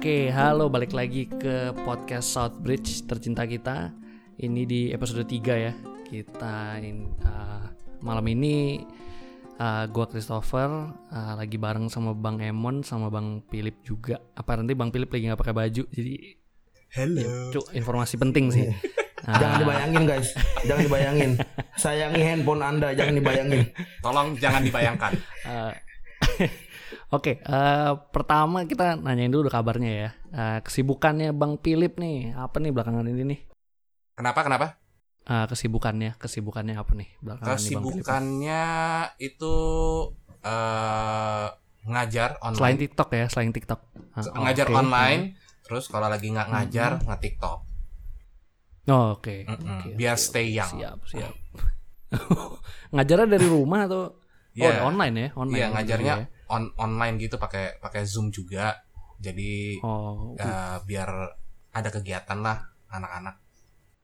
Oke, halo balik lagi ke podcast Southbridge tercinta kita. Ini di episode 3 ya. Kita in, uh, malam ini uh, gua Christopher uh, lagi bareng sama Bang Emon sama Bang Philip juga. Apa nanti Bang Philip lagi nggak pakai baju. Jadi Hello. cuk, informasi penting sih. Jangan dibayangin guys, jangan dibayangin. Sayangi handphone anda, jangan dibayangin. Tolong jangan dibayangkan. Uh, Oke, eh, pertama kita nanyain dulu kabarnya ya. Eh, kesibukannya Bang Philip nih, apa nih belakangan ini nih? Kenapa? Kenapa? Eh, kesibukannya, kesibukannya apa nih belakangan ini? Kesibukannya itu eh ngajar online. Selain TikTok ya, selain TikTok. Oh, ngajar oke. online. Terus kalau lagi nggak ngajar, nge-TikTok. Oh, oke. Mm-mm, oke, biar oke, stay oke. young. Siap, siap. Ngajarnya dari rumah atau Iya. oh, online ya? Online. Iya, ngajarnya ya? On online gitu pakai pakai Zoom juga. Jadi Oh, eh, biar ada kegiatan lah anak-anak.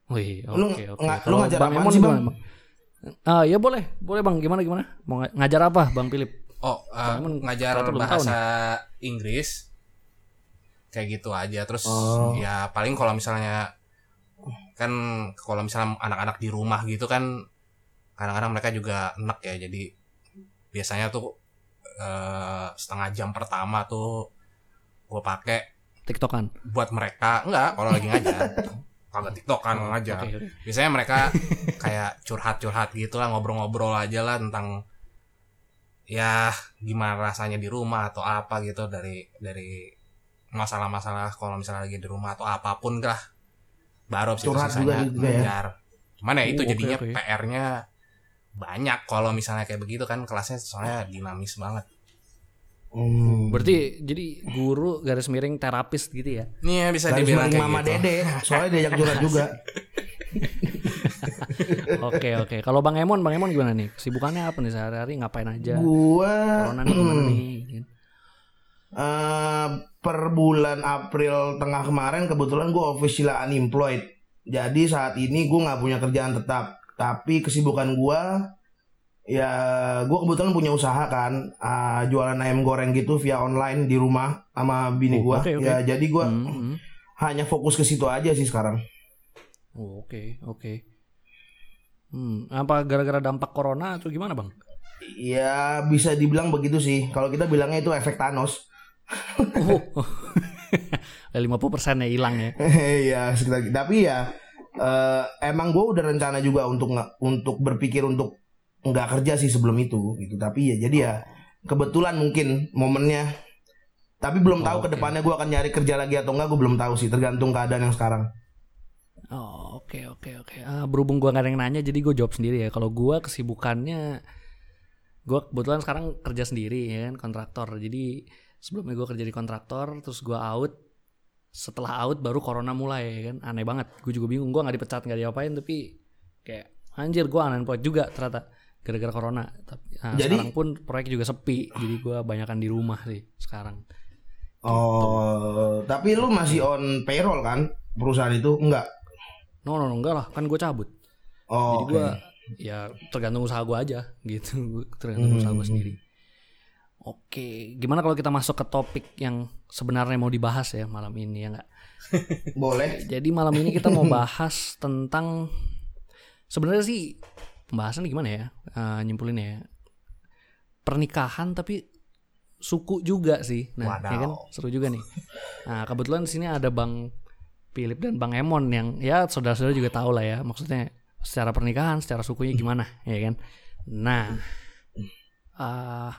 wih, oke, oke. nga- lu Kalau ngajar Bang Emon sih, gimana, Bang? Ah, ya boleh, boleh Bang. Gimana gimana? Mau nga- ngajar apa, Bang Philip? Oh, Emang ngajar bahasa Inggris. Kayak gitu aja. Terus Oh. ya paling kalau misalnya kan kalau misalnya anak-anak di rumah gitu kan kadang-kadang mereka juga enak ya. Jadi biasanya tuh eh, setengah jam pertama tuh gue pakai TikTokan. buat mereka enggak kalau lagi ngajar. Kagak TikTok kan ngajar. Oke, oke. Biasanya mereka kayak curhat-curhat gitu lah, ngobrol-ngobrol aja lah tentang ya gimana rasanya di rumah atau apa gitu dari dari masalah-masalah kalau misalnya lagi di rumah atau apa pun lah. Baru sih juga sisanya ya. ngajar. Cuman ya itu Oh, jadinya oke. PR-nya banyak kalau misalnya kayak begitu kan kelasnya soalnya dinamis banget. Hmm. Berarti jadi guru garis miring terapis gitu ya? Nih ya bisa Garis dibilang kayak Mama gitu. Dede, soalnya diajak curhat juga. Oke oke. Kalau Bang Emon, Bang Emon gimana nih? Kesibukannya apa nih sehari-hari? Ngapain aja? Gua Corona nih gimana nih? eh, per bulan April tengah kemarin kebetulan gue official unemployed. Jadi saat ini gue nggak punya kerjaan tetap. Tapi kesibukan gue ya gue kebetulan punya usaha kan eh, jualan ayam goreng gitu via online di rumah sama bini Oh, gue. oke, oke. Ya jadi gue Hmm, hmm. hanya fokus ke situ aja sih sekarang. Oh, Oke oke. Hmm, apa gara-gara dampak corona atau gimana bang? Ya bisa dibilang begitu sih. Kalau kita bilangnya itu efek Thanos. Oh, 50 persen ya hilang ya. Iya sekitar. Tapi ya eh, emang gue udah rencana juga untuk untuk berpikir untuk nggak kerja sih sebelum itu gitu. Tapi ya jadi ya kebetulan mungkin momennya. Tapi belum tahu Oh, ke oke. depannya gue akan nyari kerja lagi atau enggak gue belum tahu sih tergantung keadaan yang sekarang. Oh oke oke oke. Ah, berhubung gua gak ada yang nanya, jadi gue jawab sendiri ya. Kalau gua kesibukannya, gua kebetulan sekarang kerja sendiri ya kan kontraktor. Jadi sebelumnya gua kerja di kontraktor, terus gua out. Setelah out baru corona mulai ya kan. Aneh banget. Gue juga bingung. Gua nggak dipecat nggak diapain tapi kayak anjir gua unemployed juga ternyata gara-gara corona. Tapi ah, Jadi- sekarang pun proyek juga sepi. Jadi gua banyakan di rumah sih sekarang. Oh, tapi lu masih on payroll kan perusahaan itu enggak? No no, no enggak lah. Kan gue cabut. Oh, Jadi gue ya tergantung usaha gue aja gitu, tergantung usaha gue Hmm. sendiri. Oke, gimana kalau kita masuk ke topik yang sebenarnya mau dibahas ya malam ini ya nggak? boleh. Jadi malam ini kita mau bahas tentang sebenarnya sih pembahasan gimana ya uh, nyimpulinnya ya pernikahan tapi suku juga sih. Nah, Wadaw. ya kan seru juga nih. Nah, kebetulan di sini ada Bang Philip dan Bang Emon yang ya saudara-saudara juga tahu lah ya maksudnya secara pernikahan, secara sukunya gimana, ya kan. Nah, eh,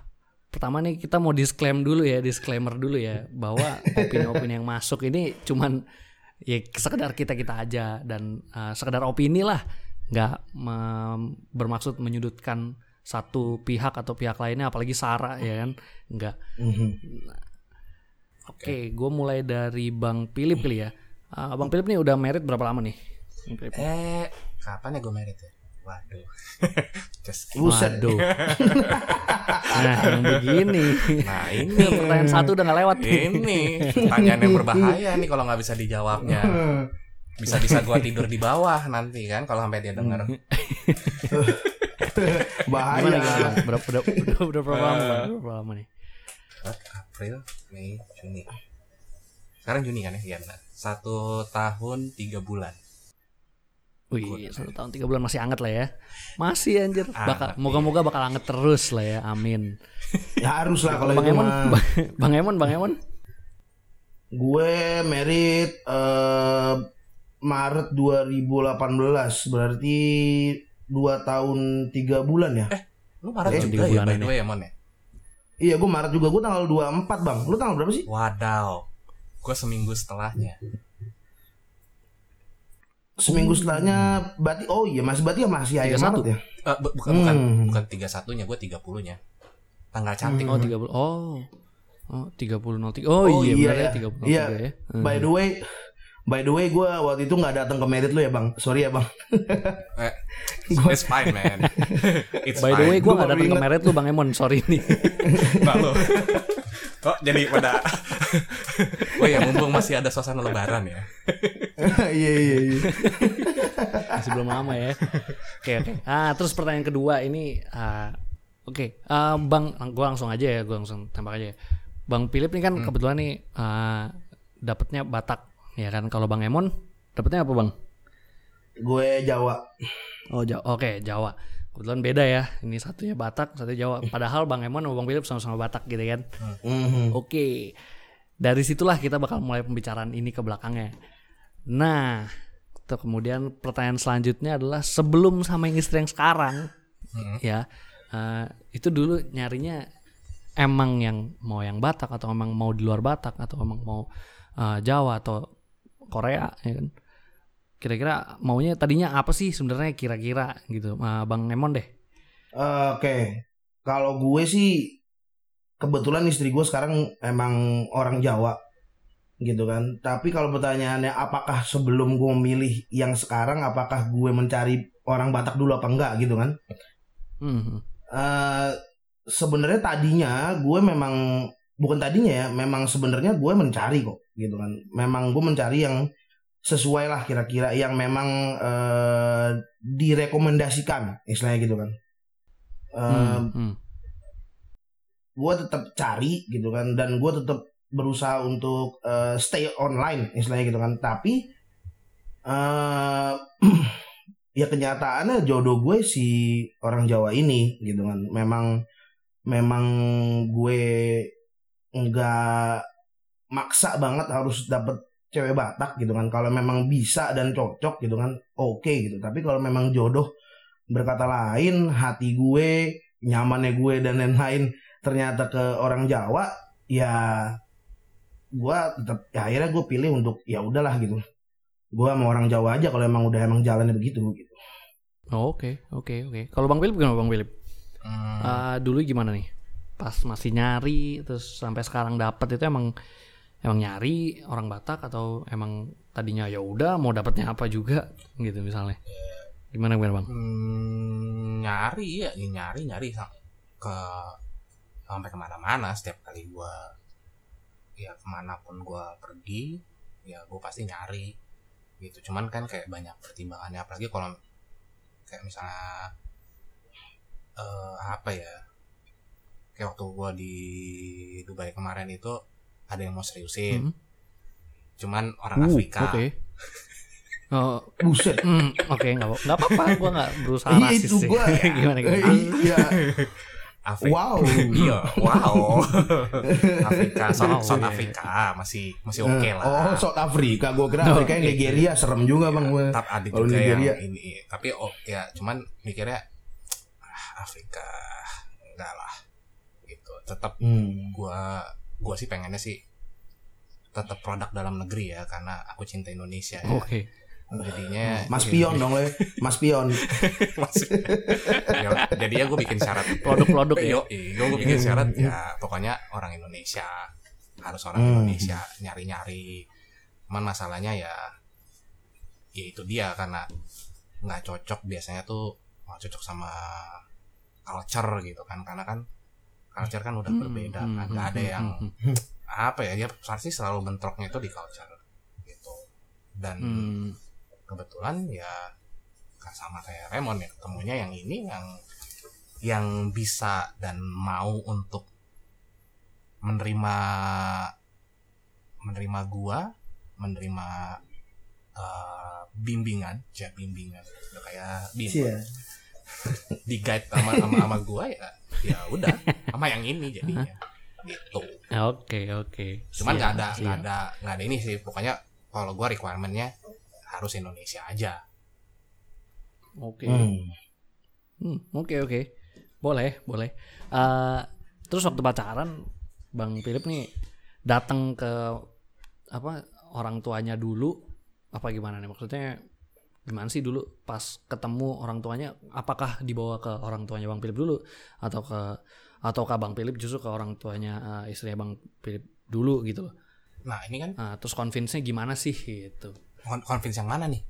pertama nih kita mau disclaim dulu ya, disclaimer dulu ya bahwa opini-opini yang masuk ini cuman ya sekedar kita kita aja dan eh, sekedar opini lah, nggak bermaksud menyudutkan satu pihak atau pihak lainnya, apalagi Sarah ya kan, nggak. Mhm. Oke, gue mulai dari Bang Philip kali ya. Ah, Bang Philip nih udah merit berapa lama nih? Eh, kapan ya gue merit ya? Waduh. Just. Buset. Waduh. nah, yang begini. Nah ini Pertanyaan satu udah gak lewat. Ini pertanyaan yang berbahaya nih kalau nggak bisa dijawabnya. Bisa-bisa gua tidur di bawah nanti kan kalau sampai dia denger. Bahaya. Gimana gimana? Berapa udah, udah, udah berapa lama? Bang? Berapa lama nih? April, Mei, Juni. sekarang Juni kan ya iya benar satu tahun tiga bulan Wih, satu tahun tiga bulan masih anget lah ya. Masih anjir. Bakal, Anget, moga-moga bakal anget terus lah ya. Amin. Ya harus lah kalau Bang Emon, mah. Bang Emon, Bang Emon. Gue merit eh, Maret 2018 berarti dua tahun tiga bulan ya. lu Maret Eh, juga tiga ya by the way ya Mon ya Iya gue Maret juga gue tanggal 24 bang. Lu tanggal berapa sih? wadaw gue seminggu setelahnya Seminggu setelahnya berarti oh iya masih berarti ya masih akhir 31. Maret ya. Eh, bu- bukan bukan Hmm. bukan tiga satunya gue tiga puluhnya tanggal cantik Oh, 30. Oh. Oh, 30 03. Oh, Oh, iya, iya, benar ya ya. 30 Iya. ya. Hmm. By the way, by the way gue waktu itu nggak datang ke merit lu ya bang. Sorry ya bang. eh, it's fine man it's By the way, gue Gua gak datang ke. Meret lu Bang Emon, sorry nih. Nggak lo oh jadi pada oh ya mumpung masih ada suasana lebaran ya Iya iya iya. Masih belum lama ya. Oke, oke. Ah, terus pertanyaan kedua ini ah, oke, Ah, Bang, gue langsung aja ya, gue langsung tembak aja ya. Bang Philip ini kan kebetulan nih ah, dapatnya Batak ya kan. Kalau Bang Emon dapatnya apa, Bang? Gue Jawa. Oh, Jawa. Oke, Jawa. Kebetulan beda ya. Ini satunya Batak, satunya Jawa. Padahal Bang Emon sama Bang Philip sama-sama Batak gitu kan. Mhm. Oke. Dari situlah kita bakal mulai pembicaraan ini ke belakangnya. Nah, kemudian pertanyaan selanjutnya adalah sebelum sama yang istri yang sekarang, Hmm. ya eh, itu dulu nyarinya emang yang mau yang Batak atau emang mau di luar Batak atau emang mau eh, Jawa atau Korea, ya kan? Kira-kira maunya tadinya apa sih sebenarnya kira-kira gitu, Eh, Bang Emon deh. Oke, kalau gue sih kebetulan istri gue sekarang emang orang Jawa gitu kan. Tapi kalau pertanyaannya apakah sebelum gue memilih yang sekarang, apakah gue mencari orang Batak dulu apa enggak gitu kan? Hmm. Eh sebenarnya tadinya gue memang bukan tadinya ya, memang sebenarnya gue mencari kok gitu kan. Memang gue mencari yang sesuai lah kira-kira yang memang eh, direkomendasikan istilahnya gitu kan. Eh, Hmm, hmm. gue tetap cari gitu kan dan gue tetap berusaha untuk eh, stay online istilahnya gitu kan tapi eh ya kenyataannya jodoh gue si orang Jawa ini gitu kan memang memang gue nggak maksa banget harus dapet cewek Batak gitu kan kalau memang bisa dan cocok gitu kan oke gitu tapi kalau memang jodoh berkata lain hati gue nyamannya gue dan lain-lain ternyata ke orang Jawa ya gue tetap ya akhirnya gue pilih untuk ya udahlah gitu gue sama orang Jawa aja kalau emang udah emang jalannya begitu gitu Oh, Oke, oke, oke. Kalau Bang Philip gimana Bang Philip? Hmm, Eh, dulu gimana nih? Pas masih nyari terus sampai sekarang dapat itu emang emang nyari orang Batak atau emang tadinya ya udah mau dapatnya apa juga gitu misalnya. Gimana gimana Bang? hmm, nyari ya ya nyari nyari ke sampai ke mana-mana setiap kali gua ya ke mana pun gua pergi ya gue pasti nyari gitu cuman kan kayak banyak pertimbangannya apalagi kalau kayak misalnya eh apa ya kayak waktu gua di Dubai kemarin itu ada yang mau seriusin Hmm. cuman orang Uh, Afrika Oke. Oh, buset hmm, oke apa- nggak apa-apa, gue nggak berusaha Iya, rasis itu sih. gua. gimana gimana? iya Afrika wow iya wow Afrika South, South iya. Afrika masih masih oke lah oh South Afrika gue kira Afrika yang. Nigeria serem juga bang gue Tetap ada juga Nigeria. yang ini tapi oh ya cuman mikirnya ah, Afrika enggak lah tetap hmm. gua gua sih pengennya sih tetap produk dalam negeri ya karena aku cinta Indonesia ya. Oke. jadinya Mas Pion dong le Mas Pion Mas- ya, jadinya gue bikin syarat Produk-produk ya. Yo, gue bikin syarat ya pokoknya orang Indonesia harus orang Hmm. Indonesia nyari-nyari. Cuman masalahnya ya ya itu dia karena nggak cocok biasanya tuh nggak cocok sama culture gitu kan karena kan culture kan udah Hmm, berbeda hmm, kan. hmm, nggak ada yang apa ya ya pasti selalu bentroknya itu di culture gitu. Dan Hmm. kebetulan ya sama kayak Raymond ya ketemunya yang ini yang yang bisa dan mau untuk menerima menerima gua menerima eh, bimbingan ya bimbingan. Udah kayak bimbing Cia. Di guide sama sama sama gua ya ya udah sama yang ini jadinya gitu Oke oke. cuman Siap, nggak ada nggak ada nggak ada ini sih pokoknya kalau gua requirementnya harus Indonesia aja Oke. Hmm. Hmm, Oke oke. Boleh boleh. Eh, terus waktu pacaran, Bang Philip nih datang ke apa orang tuanya dulu apa gimana nih maksudnya gimana sih dulu pas ketemu orang tuanya apakah dibawa ke orang tuanya Bang Philip dulu atau ke ataukah Bang Philip justru ke orang tuanya eh, istrinya Bang Philip dulu gitu loh. nah ini kan Nah, terus convince-nya gimana sih gitu. kon- convince yang mana nih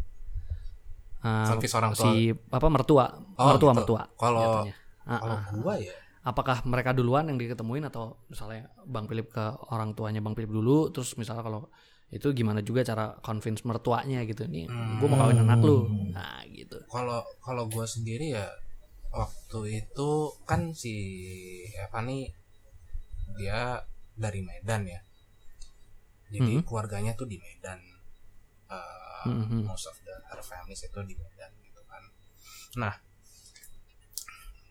Eh, Convince orang tua si apa mertua, Oh, mertua gitu. mertua. Kalau-. Ah, kalau ah. gua ya apakah mereka duluan yang diketemuin atau misalnya Bang Philip ke orang tuanya Bang Philip dulu terus misalnya kalau itu gimana juga cara convince mertuanya gitu nih Hmm. gue mau kawin anak lu nah gitu kalau kalau gue sendiri ya waktu itu kan si apa nih dia dari Medan ya jadi Mhm. keluarganya tuh di Medan Eh, Mhm. most of the her families itu di Medan gitu kan nah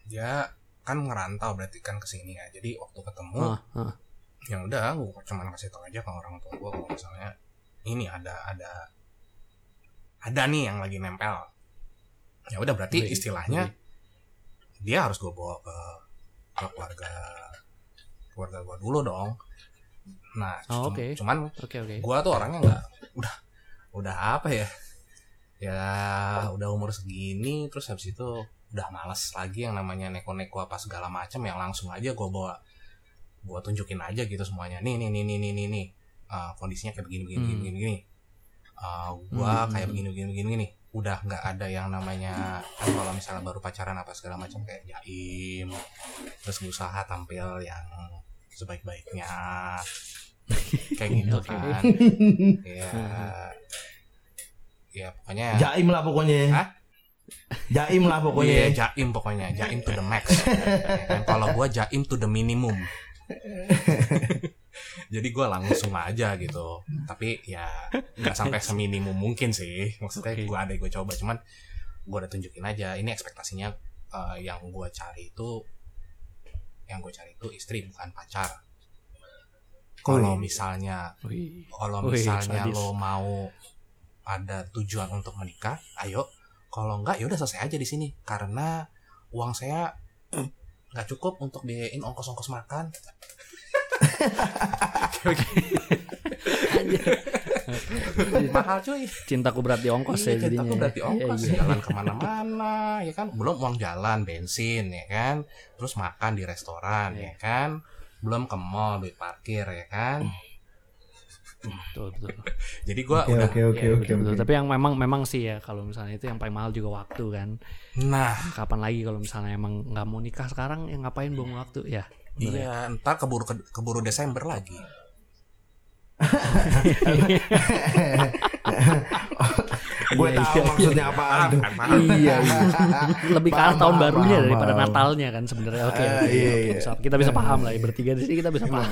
dia kan ngerantau berarti kan ke sini ya jadi waktu ketemu ah, ah. Yang udah gue cuma kasih tau aja ke orang tua gue kalau misalnya ini ada ada ada nih yang lagi nempel. Ya udah berarti Wih, istilahnya dia harus gue bawa ke ke keluarga keluarga gue dulu dong. Nah Oh, oke. cuman oke oke. gue tuh orangnya nggak udah udah apa ya? Ya udah umur segini terus habis itu udah males lagi yang namanya neko-neko apa segala macam yang langsung aja gue bawa gue tunjukin aja gitu semuanya nih nih nih nih nih nih, nih. Uh, kondisinya kayak begini begini Hmm. begini begini uh, gue Hmm. kayak begini begini begini nih udah nggak ada yang namanya kan kalau misalnya baru pacaran apa segala macam kayak jaim terus berusaha tampil yang sebaik-baiknya kayak gitu kan ya ya pokoknya Jaim lah pokoknya. Hah? Jaim lah Iya, pokoknya. jaim pokoknya, jaim to the max. Ya kan? Kalau gua jaim to the minimum. Jadi gua langsung aja gitu. Tapi ya nggak sampai seminimum mungkin sih. Maksudnya Oke. gua ada gua coba, cuman gua udah tunjukin aja. Ini ekspektasinya eh, yang gua cari itu, yang gua cari itu istri bukan pacar. Kalau misalnya kalau misalnya lo mau ada tujuan untuk menikah, ayo. Kalau enggak, ya udah selesai aja di sini. Karena uang saya nggak cukup untuk biayain ongkos-ongkos makan. Mahal cuy. cintaku berat di ongkos ya Iya, jadinya cintaku berarti ongkos Iya, iya. jalan ke mana-mana ya kan belum uang jalan bensin ya kan terus makan di restoran Iya. ya kan belum ke mall duit parkir ya kan betul, betul. jadi gua Oke udah oke oke Iya, oke. betul, tapi yang memang memang sih ya kalau misalnya itu yang paling mahal juga waktu kan nah kapan lagi kalau misalnya emang nggak mau nikah sekarang ya ngapain buang waktu ya bener ya? Iya, ntar keburu keburu Desember lagi. Gue Iya, tahu iya, maksudnya kan, paham. iya, iya. lebih ke arah tahun paham, barunya paham, daripada paham. Natalnya kan sebenarnya. Oke Eh, oke, iya, oke. iya. Kita bisa paham lah ya bertiga di sini kita bisa paham.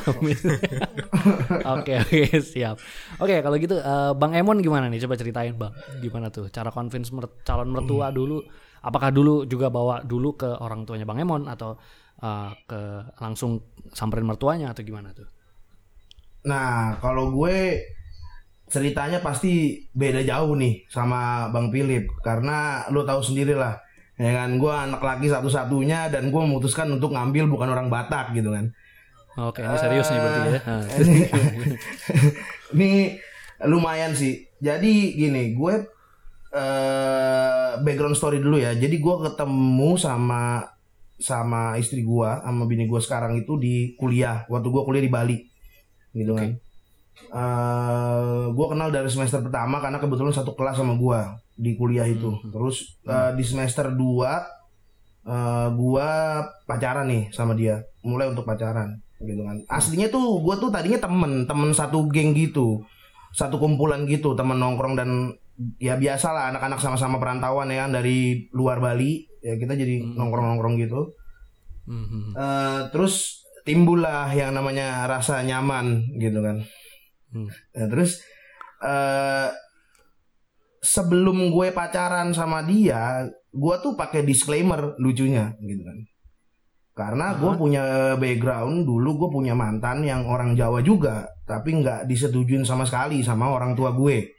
Oke oke siap. Oke kalau gitu eh, bang Emon gimana nih? Coba ceritain bang. Gimana tuh cara convince mer- calon mertua dulu? Apakah dulu juga bawa dulu ke orang tuanya bang Emon atau eh, ke langsung samperin mertuanya atau gimana tuh? Nah, kalau gue ceritanya pasti beda jauh nih sama Bang Philip karena lu tahu sendiri lah. Ya kan, gue anak laki satu-satunya dan gue memutuskan untuk ngambil bukan orang Batak gitu kan. oke ini serius nih berarti ya Nah, ini, ini lumayan sih. Jadi gini, gue eh background story dulu ya. Jadi gue ketemu sama sama istri gue, sama bini gue sekarang itu di kuliah. Waktu gue kuliah di Bali, gitu kan. Eh gue kenal dari semester pertama karena kebetulan satu kelas sama gue di kuliah itu. Hmm. Terus eh, di semester 2 eh gue pacaran nih sama dia, mulai untuk pacaran gitu kan. Aslinya tuh gue tuh tadinya temen, temen satu geng gitu, satu kumpulan gitu, temen nongkrong dan ya biasa lah anak-anak sama-sama perantauan ya kan dari luar Bali, ya kita jadi Hmm. nongkrong-nongkrong gitu. Mhm. Eh, terus timbullah yang namanya rasa nyaman gitu kan. Hmm. Nah, terus eh sebelum gue pacaran sama dia, gue tuh pakai disclaimer lucunya gitu kan. Karena gue punya background dulu gue punya mantan yang orang Jawa juga, tapi nggak disetujuin sama sekali sama orang tua gue,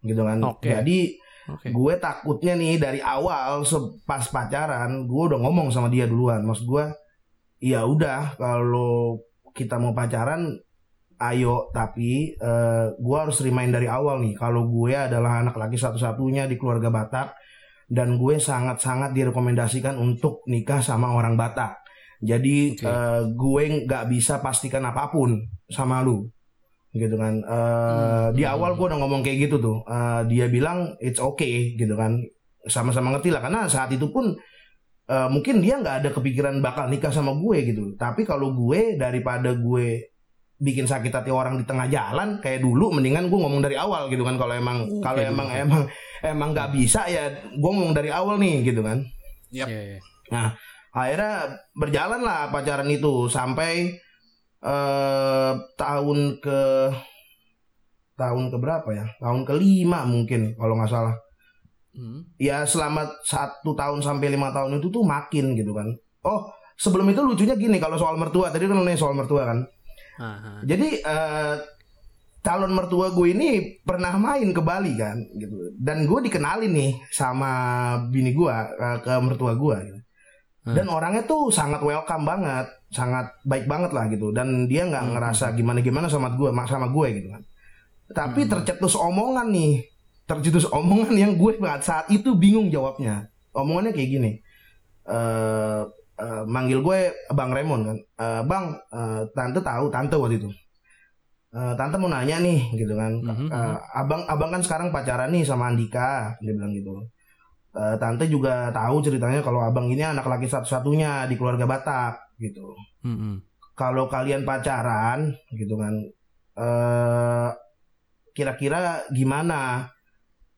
gitu kan. Oke. Jadi Oke. gue takutnya nih dari awal pas pacaran gue udah ngomong sama dia duluan maksud gue ya udah kalau kita mau pacaran ayo tapi eh, gue harus remind dari awal nih kalau gue adalah anak laki satu-satunya di keluarga Batak dan gue sangat-sangat direkomendasikan untuk nikah sama orang Batak. Jadi Oke. eh, gue nggak bisa pastikan apa pun sama lu. Gitu kan. Eh, Hmm. di awal gue udah ngomong kayak gitu tuh. Eh, dia bilang it's okay gitu kan. Sama-sama ngerti lah karena saat itu pun eh, mungkin dia nggak ada kepikiran bakal nikah sama gue gitu. Tapi kalau gue daripada gue bikin sakit hati orang di tengah jalan kayak dulu mendingan gue ngomong dari awal gitu kan kalau emang Oke, kalau dulu. emang emang emang nggak bisa ya gue ngomong dari awal nih gitu kan Yap. Iya, iya. akhirnya berjalan lah pacaran itu sampai eh tahun ke tahun ke berapa ya tahun kelima mungkin kalau nggak salah Hmm. ya selama satu tahun sampai lima tahun itu tuh makin gitu kan oh sebelum itu lucunya gini kalau soal mertua tadi kan nanya soal mertua kan Aha. jadi eh, calon mertua gue ini pernah main ke Bali kan gitu dan gue dikenalin nih sama bini gue eh, ke mertua gue gitu. dan orangnya tuh sangat welcome banget sangat baik banget lah gitu dan dia nggak Hmm. ngerasa gimana gimana sama gue sama gue gitu kan tapi Hmm. tercetus omongan nih tercetus omongan yang gue saat itu bingung jawabnya omongannya kayak gini eh eh, manggil gue bang Raymond kan. Eh, bang eh, tante tahu tante waktu itu. Eh, tante mau nanya nih gitu kan. Mhm, Eh, abang abang kan sekarang pacaran nih sama Andika dia bilang gitu. Eh, tante juga tahu ceritanya kalau abang ini anak laki satu-satunya di keluarga Batak gitu. Hmm. kalau kalian pacaran gitu kan eh kira-kira gimana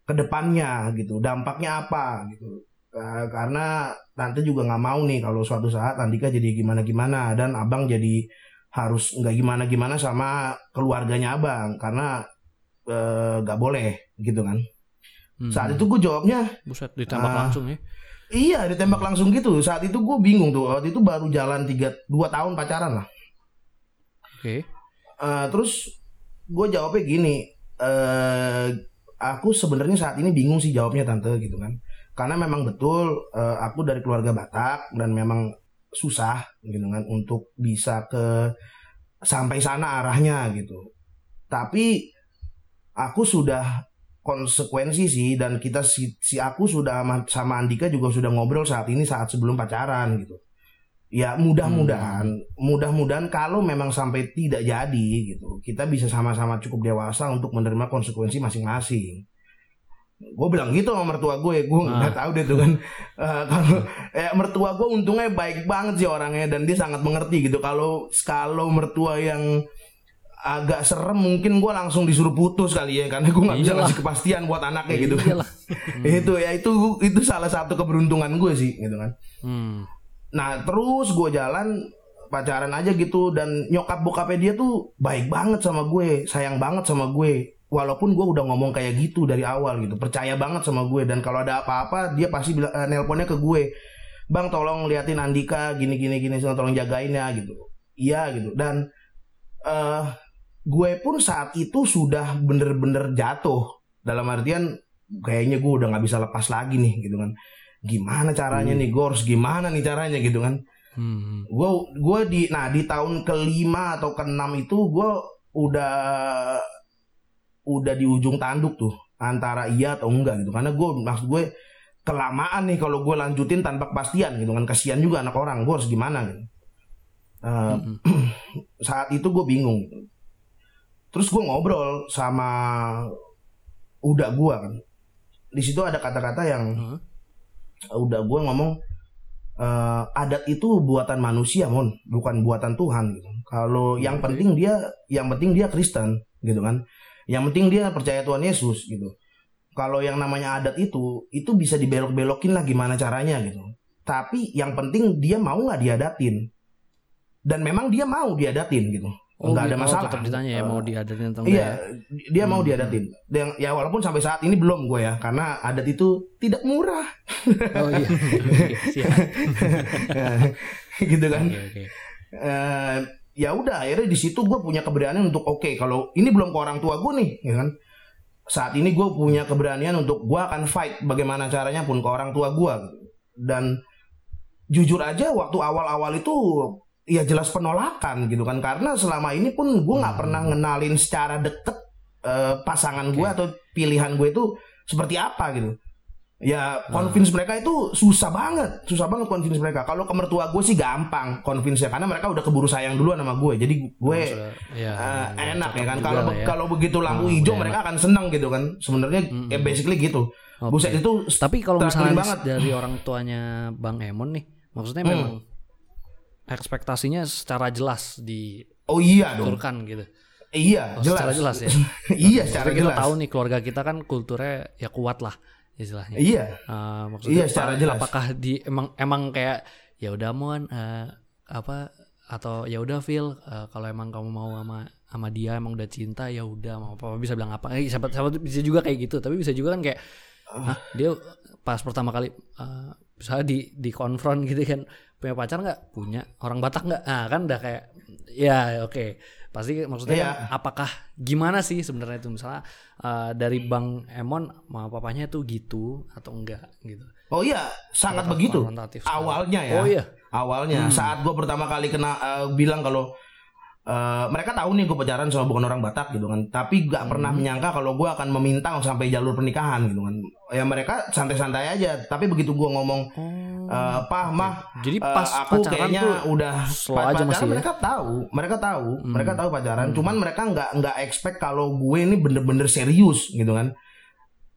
ke depannya gitu. Dampaknya apa gitu. Eh, karena tante juga nggak mau nih kalau suatu saat Andika jadi gimana gimana dan abang jadi harus nggak gimana gimana sama keluarganya abang karena eh, nggak boleh gitu kan Hmm. saat itu gue jawabnya buset ditembak Ah. langsung ya. iya ditembak langsung gitu saat itu gue bingung tuh waktu itu baru jalan tiga dua tahun pacaran lah Oke. Eh, terus gue jawabnya gini, eh aku sebenarnya saat ini bingung sih jawabnya tante gitu kan, karena memang betul eh, aku dari keluarga Batak dan memang susah gitu kan untuk bisa ke sampai sana arahnya gitu. Tapi aku sudah konsekuensi sih dan kita si, si aku sudah sama- sama Andika juga sudah ngobrol saat ini saat sebelum pacaran gitu. Ya mudah-mudahan, mudah-mudahan kalau memang sampai tidak jadi gitu, kita bisa sama-sama cukup dewasa untuk menerima konsekuensi masing-masing. Gue bilang gitu sama mertua gue, gue Ah. nggak tahu deh tuh kan. Eh, kalau eh, mertua gue untungnya baik banget sih orangnya dan dia sangat mengerti gitu. Kalau kalau mertua yang agak serem mungkin gue langsung disuruh putus kali ya karena gue nggak bisa ngasih kepastian buat anaknya gitu kan. Iyalah. itu ya itu itu salah satu keberuntungan gue sih gitu kan. Hmm. Nah terus gue jalan pacaran aja gitu dan nyokap bokapnya dia tuh baik banget sama gue, sayang banget sama gue. Walaupun gue udah ngomong kayak gitu dari awal gitu, percaya banget sama gue dan kalau ada apa-apa dia pasti bilang eh, nelponnya ke gue, bang tolong liatin Andika gini gini gini, tolong jagain ya gitu. Iya gitu. Dan eh gue pun saat itu sudah bener-bener jatuh. Dalam artian kayaknya gue udah nggak bisa lepas lagi nih gitu kan. Gimana caranya nih gue harus gimana nih caranya gitu kan. Hmm. gue gue di nah di tahun kelima atau keenam itu gue udah udah di ujung tanduk tuh antara iya atau enggak gitu. Karena gue maksud gue kelamaan nih kalau gue lanjutin tanpa kepastian gitu kan. Kasihan juga anak orang gue harus gimana gitu. Eh, Hmm. saat itu gue bingung. Terus gue ngobrol sama udah gue kan. Di situ ada kata-kata yang Hah? udah gue ngomong eh, adat itu buatan manusia mon. Bukan buatan Tuhan gitu. Kalau yang penting dia yang penting dia Kristen gitu kan yang penting dia percaya Tuhan Yesus gitu kalau yang namanya adat itu itu bisa dibelok-belokin lah gimana caranya gitu tapi yang penting dia mau nggak diadatin dan memang dia mau diadatin gitu Oh, nggak ada gitu. Oh, masalah. tetap ditanya ya Eh, mau diadatin atau enggak Iya, ya? dia mau Hmm. diadatin. Dan ya walaupun sampai saat ini belum gue ya, karena adat itu tidak murah, Oh iya. Oke, siap. gitu kan. Oke, oke. Eh, ya udah akhirnya di situ gue punya keberanian untuk oke kalau ini belum ke orang tua gue nih, ya kan. Saat ini gue punya keberanian untuk gue akan fight bagaimana caranya pun ke orang tua gue. Dan jujur aja waktu awal-awal itu ya jelas penolakan gitu kan karena selama ini pun gue nggak Hmm. pernah ngenalin secara deket eh, pasangan gue Oke. atau pilihan gue itu seperti apa gitu ya Hmm. convince mereka itu susah banget susah banget convince mereka kalau ke mertua gue sih gampang convince ya karena mereka udah keburu sayang duluan sama gue jadi gue ya, udah enak ya kan kalau ya. kalau begitu lampu Hmm, hijau udah mereka akan senang gitu kan sebenarnya Hmm, ya hmm. basically gitu Oke. buset itu Tapi kalau misalnya banget. dari orang tuanya Bang Emon nih, maksudnya Hmm. memang ekspektasinya secara jelas oh iya dong gitu. iya Oh, jelas Secara jelas ya. iya secara Maksudnya kita jelas tahu nih keluarga kita kan kulturnya ya kuat lah istilahnya. iya Eh, maksudnya Iya, secara jelas. apakah di emang emang kayak ya udah mon eh, apa atau ya udah Phil eh, kalau emang kamu mau sama sama dia emang udah cinta ya udah mau apa bisa bilang apa eh, siapa, siapa tuh bisa juga kayak gitu tapi bisa juga kan kayak Ah. Dia pas pertama kali eh, misalnya di di konfront gitu kan punya pacar nggak punya orang Batak nggak ah kan udah kayak ya oke pasti maksudnya Iya. kan, apakah gimana sih sebenarnya itu? Misalnya eh, dari Bang Emon sama papanya tuh gitu atau enggak gitu? Oh iya sangat Apakah begitu. awalnya ya. Oh iya. Awalnya. Hmm. saat gue pertama kali kena eh, bilang kalau eh, mereka tahu nih gue pacaran sama bukan orang Batak gitu kan tapi gak pernah Hmm. menyangka kalau gue akan meminta sampai jalur pernikahan gitu kan ya mereka santai-santai aja tapi begitu gue ngomong Oh. eh, pah mah Jadi eh, pas aku pacaran kayaknya tuh udah slow pa- aja pacaran masih ya? mereka tahu mereka tahu Hmm. mereka tahu pacaran Hmm. cuman mereka nggak nggak expect kalau gue ini bener-bener serius gitu kan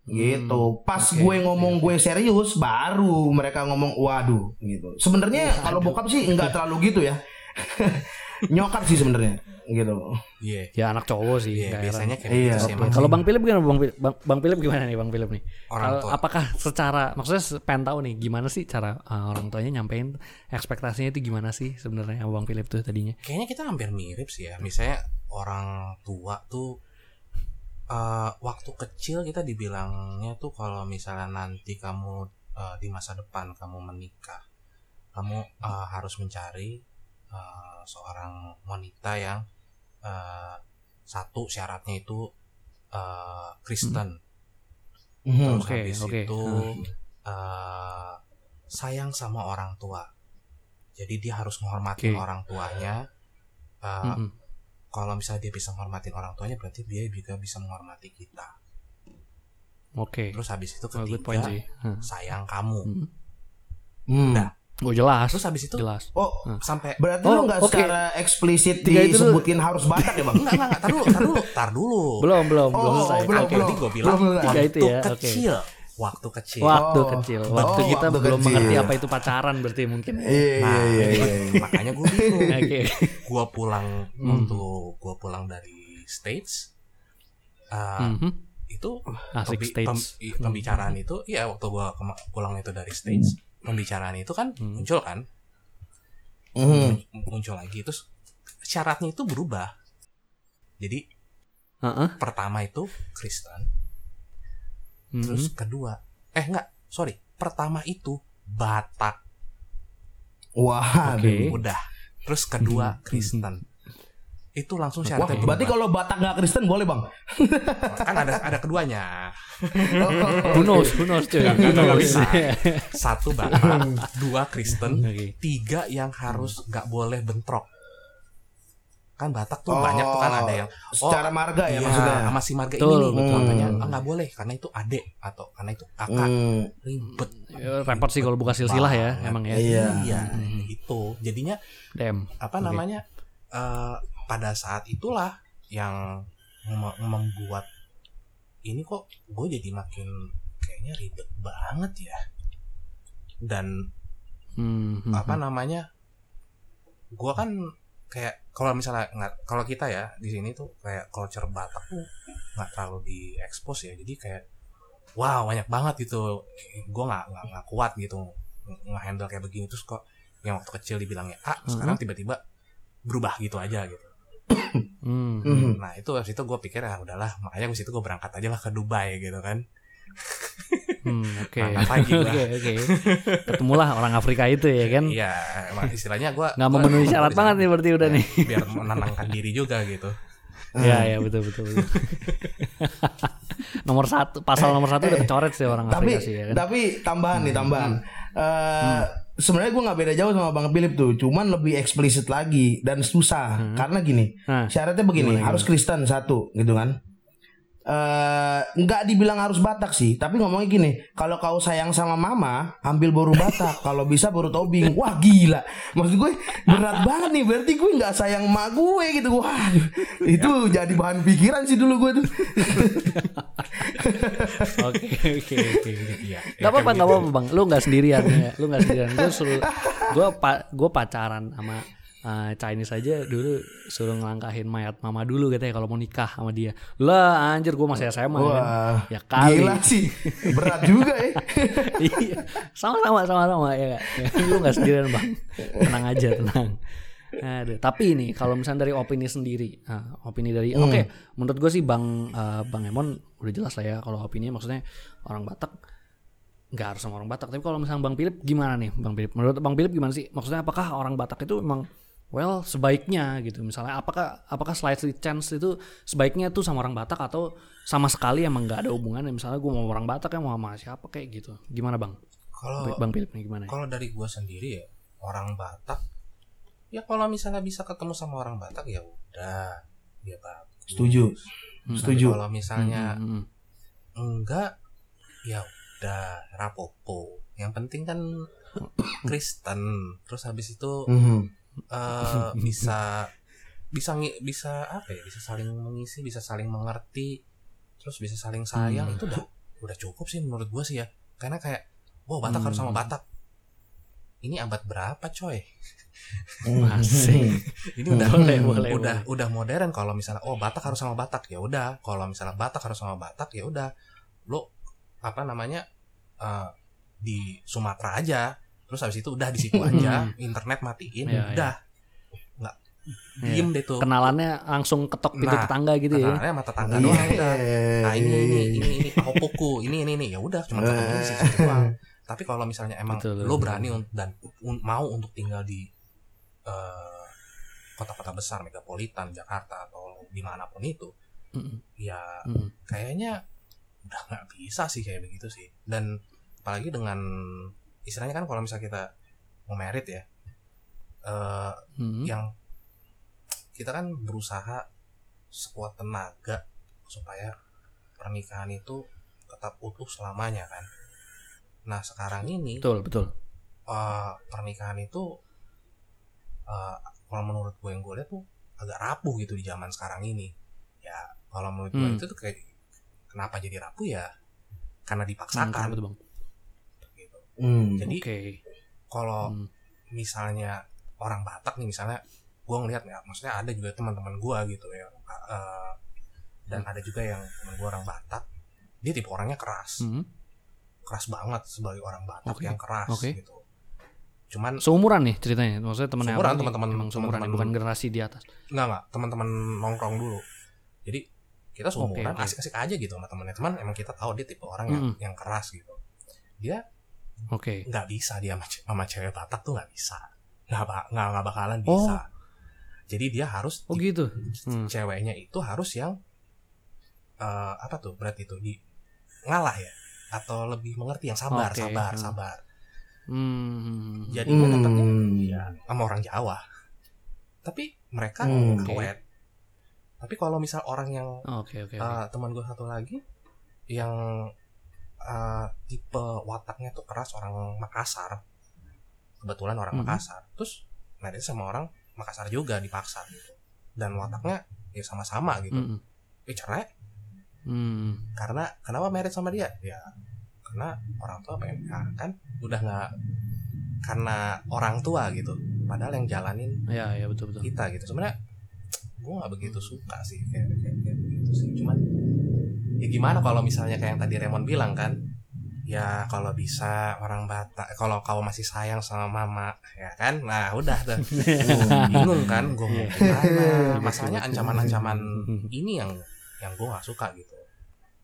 gitu pas oke, gue ngomong gue serius baru mereka ngomong waduh gitu sebenarnya kalau bokap sih nggak terlalu gitu ya nyokap sih sebenarnya gitu. Iya. ya anak cowok sih Iya, nggak biasanya kayak Iya, gitu sih kalau Bang Philip gimana Bang Philip? Bang, Bang Philip gimana nih Bang Philip nih? Orang Kalau- tua. apakah secara maksudnya pengen tahu nih gimana sih cara uh, orang tuanya nyampein ekspektasinya itu gimana sih sebenarnya Bang Philip tuh tadinya? Kayaknya kita hampir mirip sih ya. Misalnya orang tua tuh eh, waktu kecil kita dibilangnya tuh kalau misalnya nanti kamu eh, di masa depan kamu menikah, kamu eh, harus mencari eh, seorang wanita yang eh, satu syaratnya itu eh, Kristen. Mhm. Terus Oke, habis oke. itu eh, sayang sama orang tua. Jadi dia harus menghormati Oke. orang tuanya. Eh, Mm-mm. Kalau misalnya dia bisa menghormati orang tuanya, berarti dia juga bisa menghormati kita. oke Terus habis itu Oh, good ketiga, point sih Hmm. sayang kamu. Hmm. Hmm. Nah, Oh jelas Terus habis itu jelas oh sampai berarti Oh, lu nggak oke. secara eksplisit Tiga itu disebutin harus batak ya bang enggak enggak enggak, tar dulu, tar dulu, tar dulu. belum belum Oh, belum selesai belum, Oke. belum. Tadi gue bilang Belum, waktu itu ya, oke. kecil. Waktu kecil. waktu Oh. kecil Oh, waktu kita waktu belum kecil. mengerti apa itu pacaran berarti mungkin iya iya Nah, iya iya makanya gue bingung. oke Gue pulang Hmm. waktu gue pulang dari States. eh, Mhm. itu asik pembi- stage pem- pembicaraan itu ya waktu gua pulang itu dari stage pembicaraan itu kan Hmm. muncul kan mun- muncul lagi terus syaratnya itu berubah jadi Heeh. pertama itu Kristen Mhm. terus kedua eh enggak sorry pertama itu Batak wah Oke. udah terus kedua Hmm. Kristen itu langsung Wah, syaratnya berarti kalau Batak nggak Kristen boleh bang? kan ada ada keduanya who knows cuy Nggak- bisa. satu Batak dua Kristen tiga yang harus nggak boleh bentrok kan Batak tuh Oh, banyak tuh kan ada yang Secara marga ya iya, maksudnya. sama si marga Betul, ini nih betul. makanya ah, nggak boleh karena itu adek atau karena itu kakak Hmm, ribet Ya, repot sih kalau buka silsilah ya emang ya Iya. iya Hmm. itu jadinya dem apa Oke. namanya eh, pada saat itulah yang mem- membuat ini kok gue jadi makin kayaknya ribet banget ya. Dan Hmm, hmm, apa hmm. namanya gua kan kayak kalau misalnya nggak kalau kita ya di sini tuh kayak culture Batak tuh nggak terlalu diekspos ya. Jadi kayak wow banyak banget gitu. Gua nggak nggak kuat gitu nggak handle kayak begini. Terus kok yang waktu kecil dibilangnya A sekarang tiba-tiba berubah gitu aja gitu Hmm. Mhm. Nah itu habis itu gue pikir ya udahlah makanya habis itu gue berangkat aja lah ke Dubai gitu kan. Hmm, oke. Lagi gua. Oke, oke. Ketemulah orang Afrika itu ya kan. Iya istilahnya gue Nggak memenuhi syarat banget nih berarti udah nih. Biar menenangkan diri juga gitu. Iya, iya betul betul betul. nomor satu, pasal nomor satu udah kecoret sih orang tapi Afrika sih ya kan. tapi tambahan nih tambahan Eh, sebenarnya gue nggak beda jauh sama bang Philip tuh cuman lebih eksplisit lagi dan susah. Karena gini Nah, syaratnya begini harus Kristen satu gitu kan eh nggak dibilang harus Batak sih tapi ngomongnya gini kalau kau sayang sama mama ambil boru Batak kalau bisa boru tobing wah gila maksud gue berat banget nih berarti gue nggak sayang emak gue gitu wah itu jadi bahan pikiran sih dulu gue tuh Oke oke oke. oke. Iya. Gak apa-apa gak apa-apa bang. Lu nggak sendirian ya. Lu nggak sendirian. Gue suruh gue pa, gue pacaran sama uh, Chinese aja dulu suruh ngelangkahin mayat mama dulu katanya kalau mau nikah sama dia. Lah anjir gue masih SMA kan. wah Ya kali. gila sih berat juga ya iya sama-sama sama-sama ya, gak? ya lu nggak sendirian bang tenang aja tenang Aduh, tapi ini kalau misalnya dari opini sendiri, nah, opini dari oke, menurut gue sih bang eh, bang Emon udah jelas lah ya kalau opininya maksudnya orang Batak nggak harus sama orang Batak, tapi kalau misalnya bang Philip gimana nih bang Philip? Menurut bang Philip gimana sih? Maksudnya apakah orang Batak itu emang well sebaiknya gitu, misalnya apakah apakah slightly chance itu sebaiknya tuh sama orang Batak atau sama sekali emang nggak ada hubungannya? Misalnya gue mau orang Batak ya mau sama siapa kayak gitu, gimana bang? Kalau Bang Philip nih gimana? kalau dari gue sendiri ya orang Batak ya kalau misalnya bisa ketemu sama orang Batak ya udah ya bagus. setuju Tapi setuju Kalau misalnya Hmm, hmm, enggak ya udah rapopo. Yang penting kan Kristen. Terus habis itu Mhm. Eh, bisa bisa bisa apa ya? Bisa saling mengisi bisa saling mengerti terus bisa saling sayang. Hmm. itu udah udah cukup sih menurut gua sih ya. Karena kayak wow Batak harus sama Hmm. Batak. Ini abad berapa coy? Mhm. Asik. ini udah Boleh, boleh, udah udah modern kalau misalnya oh Batak harus sama Batak. Ya udah. Kalau misalnya Batak harus sama Batak ya udah. Lo apa namanya eh, di Sumatera aja terus habis itu udah di situ aja internet matiin Iya, udah nggak Iya. diem deh tuh Kenalannya langsung ketok pintu Nah, tetangga gitu ya. Kenalannya mata tangga Iya. doang udah nah ini ini ini ini Ahopoku ini ini ini ya udah cuma ketemu di situ doang tapi kalau misalnya emang Betul, lo betul. berani dan un- mau untuk tinggal di eh, kota-kota besar megapolitan Jakarta atau di mana pun itu Mm, ya mm. kayaknya udah nggak bisa sih kayak begitu sih dan apalagi dengan istilahnya kan kalau misalnya kita mau merit ya eh, Mm. yang kita kan berusaha sekuat tenaga supaya pernikahan itu tetap utuh selamanya kan. Nah sekarang ini Betul, betul. eh, pernikahan itu eh, kalau menurut gue yang gue lihat tuh agak rapuh gitu di zaman sekarang ini. Ya kalau menurut gue Hmm. itu tuh kayak kenapa jadi rapuh ya karena Hmm, dipaksakan kenapa tuh, Bang? Hmm. Jadi Oke. kalau Hmm. misalnya orang Batak nih misalnya gue ngeliat ya maksudnya ada juga teman-teman gue gitu ya eh, dan ada juga yang teman gue orang Batak dia tipe orangnya keras Mm. keras banget sebagai orang Batak Oke, yang keras oke. gitu cuman Seumuran nih ceritanya. Maksudnya temennya Seumuran, teman-teman- emang seumuran teman-teman- bukan generasi di atas. nggak nggak teman-teman nongkrong dulu jadi kita seumuran Oke, oke. asik-asik aja gitu sama temennya teman emang kita tahu dia tipe orang yang Mm-mm. yang keras gitu dia Oke. nggak bisa dia sama, ce- sama cewek Batak tuh nggak bisa nggak ba- nggak nggak bakalan Oh. bisa jadi dia harus Oh gitu. Hmm. ceweknya itu harus yang eh, apa tuh berarti itu di ngalah ya atau lebih mengerti yang sabar Oke, sabar hmm. sabar Hmm. jadi dia dapetnya Hmm. ya sama orang Jawa tapi mereka Hmm. awet tapi kalau misal orang yang Oke, oke. oke. eh, teman gue satu lagi yang eh, tipe wataknya tuh keras orang Makassar. Kebetulan orang Mhm. Makassar. Terus married sama orang Makassar juga dipaksa gitu dan wataknya ya sama-sama gitu. Mm-mm. eh cerai. Hmm. karena kenapa married sama dia? Ya karena orang tua pengen nikah kan udah nggak karena orang tua gitu. Padahal yang jalanin Ya, ya betul betul. kita gitu. Sebenarnya gue nggak begitu suka sih kayak, kayak, kayak begitu sih. Cuman ya gimana kalau misalnya kayak yang tadi Raymond bilang kan? Ya kalau bisa orang Batak kalau kau masih sayang sama mama ya kan? Nah udah tuh. Bingung kan gue mau gimana? Masalahnya ancaman-ancaman ini yang yang gue nggak suka gitu.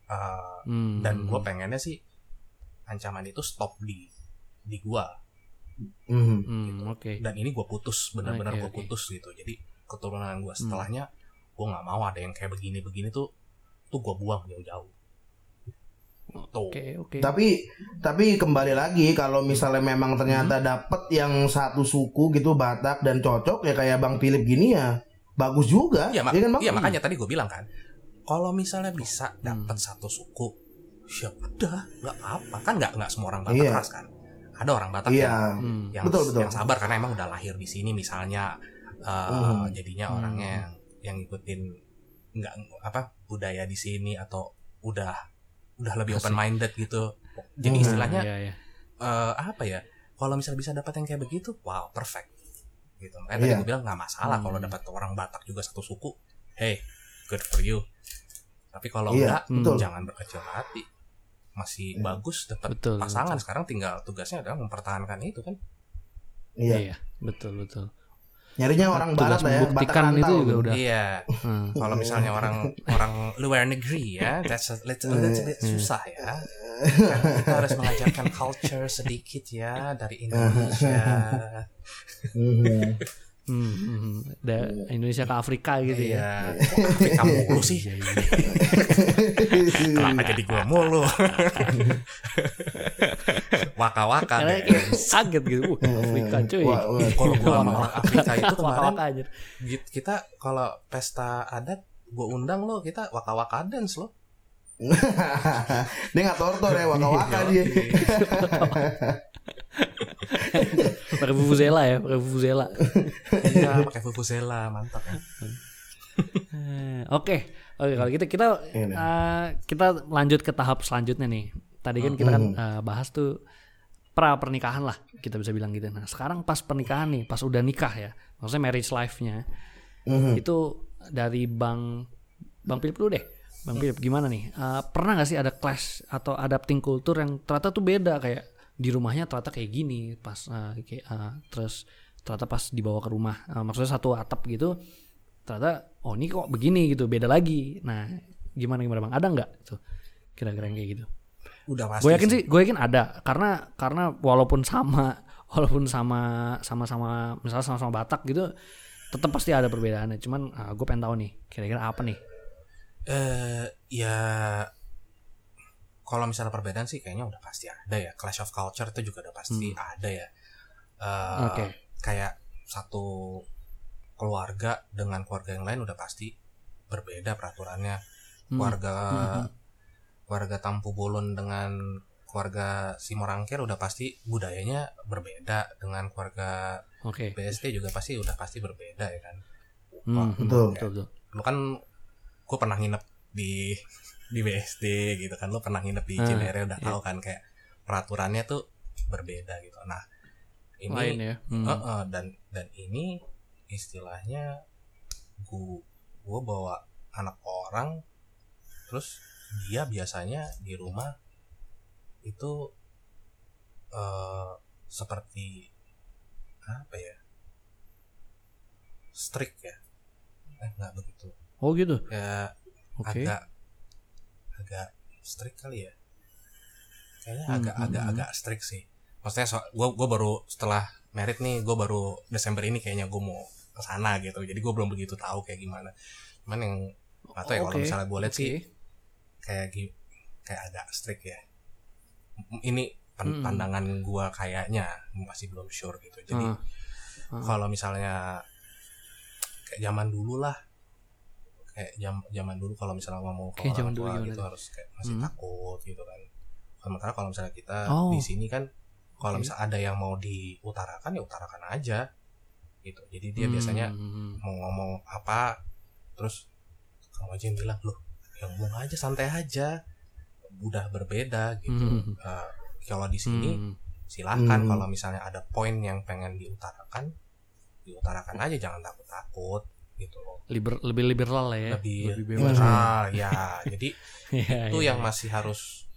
Uh, Hmm. dan gue pengennya sih ancaman itu stop di di gue Mhm. Hmm, oke. dan ini gue putus benar-benar Oke, gue putus gitu. Jadi keturunan gue setelahnya gue nggak mau ada yang kayak begini-begini tuh tuh gue buang jauh-jauh tuh Oke, oke. Tapi tapi kembali lagi kalau misalnya memang ternyata dapet yang satu suku gitu Batak dan cocok ya kayak Bang Philip gini ya bagus juga. Iya, mak- Iya kan, Bang? iya, makanya tadi gue bilang kan, kalau misalnya bisa dapat Hmm. satu suku, ya udah, nggak apa-apa kan nggak nggak semua orang Batak Iya. keras kan. Ada orang Batak Iya. yang Hmm. yang, Betul, betul. yang sabar karena emang udah lahir di sini misalnya, uh, Hmm. jadinya Hmm. orangnya yang yang ngikutin nggak apa budaya di sini atau udah udah lebih open minded gitu. Jadi Hmm. istilahnya Iya, iya. eh, apa ya? Kalau misalnya bisa dapat yang kayak begitu, wow perfect. Gitu. Makanya tadi Iya. gue bilang nggak masalah kalau Hmm. dapat orang Batak juga satu suku. Hey, good for you. Tapi kalau Iya, enggak, betul. jangan berkecil hati. Masih Iya. bagus dapat pasangan. betul. Sekarang tinggal tugasnya adalah mempertahankan itu kan. Iya. Iya, betul, betul. Nyarinya orang Tugas barat lah ya, Batak membuktikan itu juga udah. Iya. Hmm. Kalau misalnya orang orang luar negeri ya, that's a little, little bit susah ya. Kan kita harus mengajarkan culture sedikit ya dari Indonesia. Hmm, hmm, hmm. Da- Indonesia ke Afrika gitu ya. Iya, Afrika mulu sih. Iya, iya. Kenapa jadi gua mulu? Waka-waka deh. kaget gitu. Uh, Afrika cuy. Kalau gua sama Afrika itu kemarin Waka-waka aja. git- kita kalau pesta adat gua undang lo kita waka-waka dance lo. dia nggak tortor ya waka-waka dia. Pakai vuvuzela ya, pakai vuvuzela. Iya, pakai vuvuzela, mantap ya. Eh, Oke, oke kalau gitu kita eh, kita lanjut ke tahap selanjutnya nih. Tadi kan kita kan eh, bahas tuh pra pernikahan lah, kita bisa bilang gitu. Nah sekarang pas pernikahan nih, pas udah nikah ya, maksudnya marriage life-nya, Mhm. itu dari bang bang Philip dulu deh. Bang Philip gimana nih? Eh, pernah gak sih ada clash atau adapting kultur yang ternyata tuh beda? Kayak di rumahnya ternyata kayak gini pas eh, kayak eh, terus ternyata pas dibawa ke rumah eh, maksudnya satu atap gitu ternyata oh ini kok begini gitu beda lagi. Nah gimana gimana bang? Ada nggak tuh kira-kira yang kayak gitu? Udah pasti. gue yakin sih. gue yakin ada karena karena walaupun sama walaupun sama sama sama misalnya sama-sama Batak gitu tetap pasti ada perbedaannya. Cuman gue pengen tahu nih kira-kira apa nih Eh, ya kalau misalnya perbedaan sih kayaknya udah pasti ada ya. Clash of culture itu juga udah pasti ada ya. Eh, Oke. Kayak satu keluarga dengan keluarga yang lain udah pasti berbeda peraturannya. Hmm. Keluarga Hmm. keluarga Tampu Bolon dengan keluarga Simorangkir udah pasti budayanya berbeda dengan keluarga oke BSD juga pasti udah pasti berbeda ya kan. Hmm, Wah, hmm, betul. betul betul lu kan gue pernah nginep di di BSD gitu kan. Lu pernah nginep di Ah, Cinere udah iya. tahu kan kayak peraturannya tuh berbeda gitu. Nah ini lain ya? Hmm. eh, eh, dan dan ini istilahnya gua gua bawa anak orang terus dia biasanya di rumah itu eh seperti apa ya? Strict ya? Eh nggak begitu oh gitu ya oke agak agak strict kali ya kayaknya Hmm, agak hmm, agak hmm. agak strict sih maksudnya so, gue gua baru setelah merit nih gue baru Desember ini kayaknya gue mau ke sana gitu jadi gue belum begitu tahu kayak gimana cuman yang nggak tahu ya kalau Oke, misalnya gue lihat sih oke. kayak kayak agak strict ya ini Hmm. pandangan gue kayaknya masih belum sure gitu jadi Ah, ah. kalau misalnya kayak zaman dulu lah kayak jam zaman dulu kalau misalnya mau ke Kayak zaman orang dulu tua gimana gitu harus kayak masih Hmm. takut gitu kan sementara kalau misalnya kita Oh. di sini kan kalau Oke. misalnya ada yang mau diutarakan ya utarakan aja gitu jadi dia Hmm, biasanya hmm, hmm. mau ngomong apa terus kamu aja yang bilang loh yang ngomong aja santai aja udah berbeda gitu Hmm. Eh, kalau di sini Hmm. silahkan Hmm. kalau misalnya ada poin yang pengen diutarakan diutarakan aja jangan takut takut gitu loh Liber, lebih liberal lah ya lebih bebas ah ya jadi Iya, itu iya, yang iya. masih harus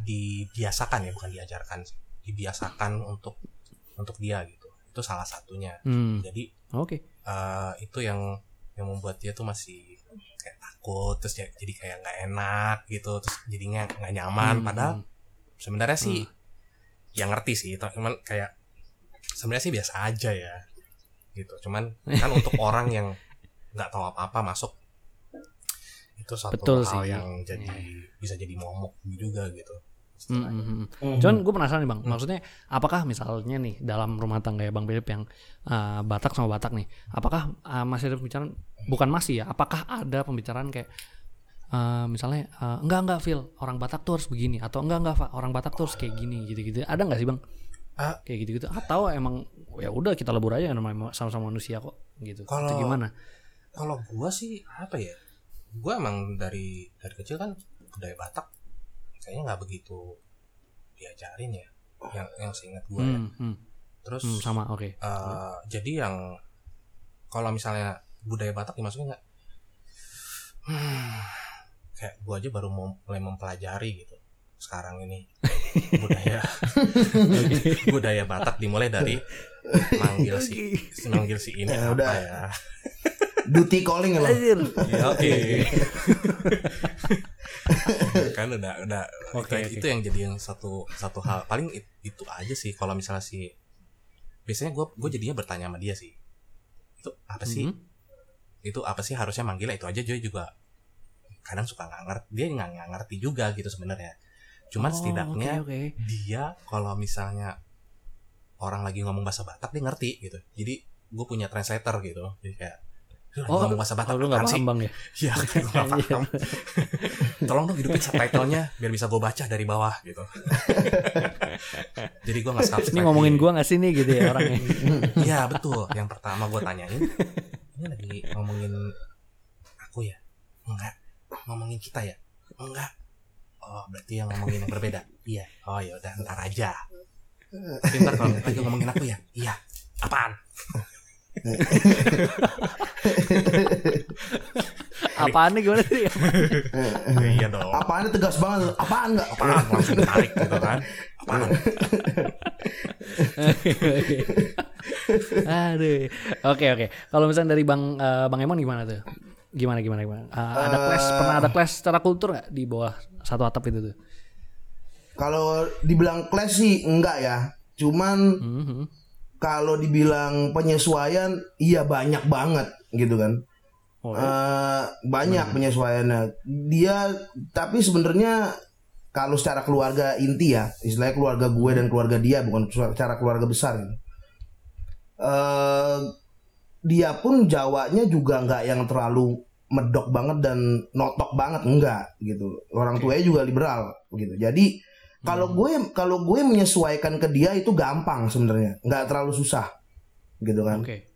dibiasakan ya bukan diajarkan sih. dibiasakan untuk untuk dia gitu itu salah satunya Hmm. jadi Oke. eh, itu yang yang membuat dia tuh masih kayak takut terus ya- jadi kayak nggak enak gitu terus jadinya nggak nyaman Hmm, padahal hmm. sebenarnya sih yang ngerti sih cuman kayak sebenarnya sih biasa aja ya gitu cuman kan untuk orang yang nggak tahu apa apa masuk itu satu Betul hal sih. yang jadi bisa jadi momok juga gitu Hmm, hmm, hmm. Mhm. Cuman gue penasaran nih bang, maksudnya apakah misalnya nih dalam rumah tangga ya bang Philip yang uh, Batak sama Batak nih, apakah uh, masih ada pembicaraan? Bukan masih ya, apakah ada pembicaraan kayak uh, misalnya uh, enggak enggak Phil orang Batak tuh harus begini atau enggak enggak Pak orang Batak tuh harus kayak gini gitu-gitu. Ada nggak sih bang? Ah. Kayak gitu-gitu. Atau emang ya udah kita lebur aja sama-sama manusia kok gitu. Kalau- Itu gimana? Kalau gua sih apa ya gua emang dari dari kecil kan budaya Batak. Kayaknya nggak begitu diajarin ya yang yang seingat gua ya. Hmm, hmm, terus hmm, sama oke. eh, jadi yang kalau misalnya budaya Batak dimasukin nggak? Hmm, kayak gua aja baru mau mulai mempelajari gitu sekarang ini. Budaya budaya Batak dimulai dari manggil si manggil si ini Ya, apa udah. ya Duty calling lo. Ya, oke. Kan udah udah. Oke, itu, oke. itu yang jadi yang satu satu hal. Paling it- itu aja sih kalau misalnya si biasanya gue gue jadinya bertanya sama dia sih. Itu apa sih? Mhm. itu apa sih harusnya manggilnya? Itu aja Joy juga. Kadang suka nggak ngerti dia nggak nggak ngerti juga gitu sebenarnya. Cuman Oh, setidaknya oke, oke. dia kalau misalnya orang lagi ngomong bahasa Batak dia ngerti gitu. Jadi gue punya translator gitu. Jadi kayak "Lu lagi Oh, ngomong bahasa Batak Oh, lu sih?" paham bang ya? Iya, gue gak paham. Tolong dong hidupin subtitlenya biar bisa gue baca dari bawah gitu. Jadi gue gak subscribe. Ini ngomongin gua nggak sih nih gitu ya orangnya? Iya betul. Yang pertama gue tanyain, ini lagi ngomongin aku ya? Enggak. Ngomongin kita ya? Enggak. Oh berarti yang ngomongin yang berbeda? Iya. Oh ya udah ntar aja. Tapi ntar kalau lagi ngomongin aku ya? Iya. Apaan? Apaan nih gimana sih? iya dong. Apaan tegas banget? Apaan enggak? Apaan? Langsung ditarik gitu kan? Apaan? Aduh. Oke oke. Kalau misalnya dari Bang eh, Bang Emon gimana tuh? Gimana gimana gimana? Eh, ada kelas pernah ada kelas secara kultur nggak di bawah satu atap itu tuh? Kalau dibilang kelas sih enggak ya. Cuman Mhm. Kalau dibilang penyesuaian iya banyak banget gitu kan. Oh, Eh, banyak penyesuaiannya. Dia tapi sebenarnya kalau secara keluarga inti ya, istilahnya keluarga gue dan keluarga dia bukan secara keluarga besar. Gitu. Eh, dia pun Jawanya juga nggak yang terlalu medok banget dan notok banget enggak gitu. Orang tuanya juga liberal gitu. Jadi kalau gue kalau gue menyesuaikan ke dia itu gampang sebenarnya, nggak terlalu susah gitu kan. Oke.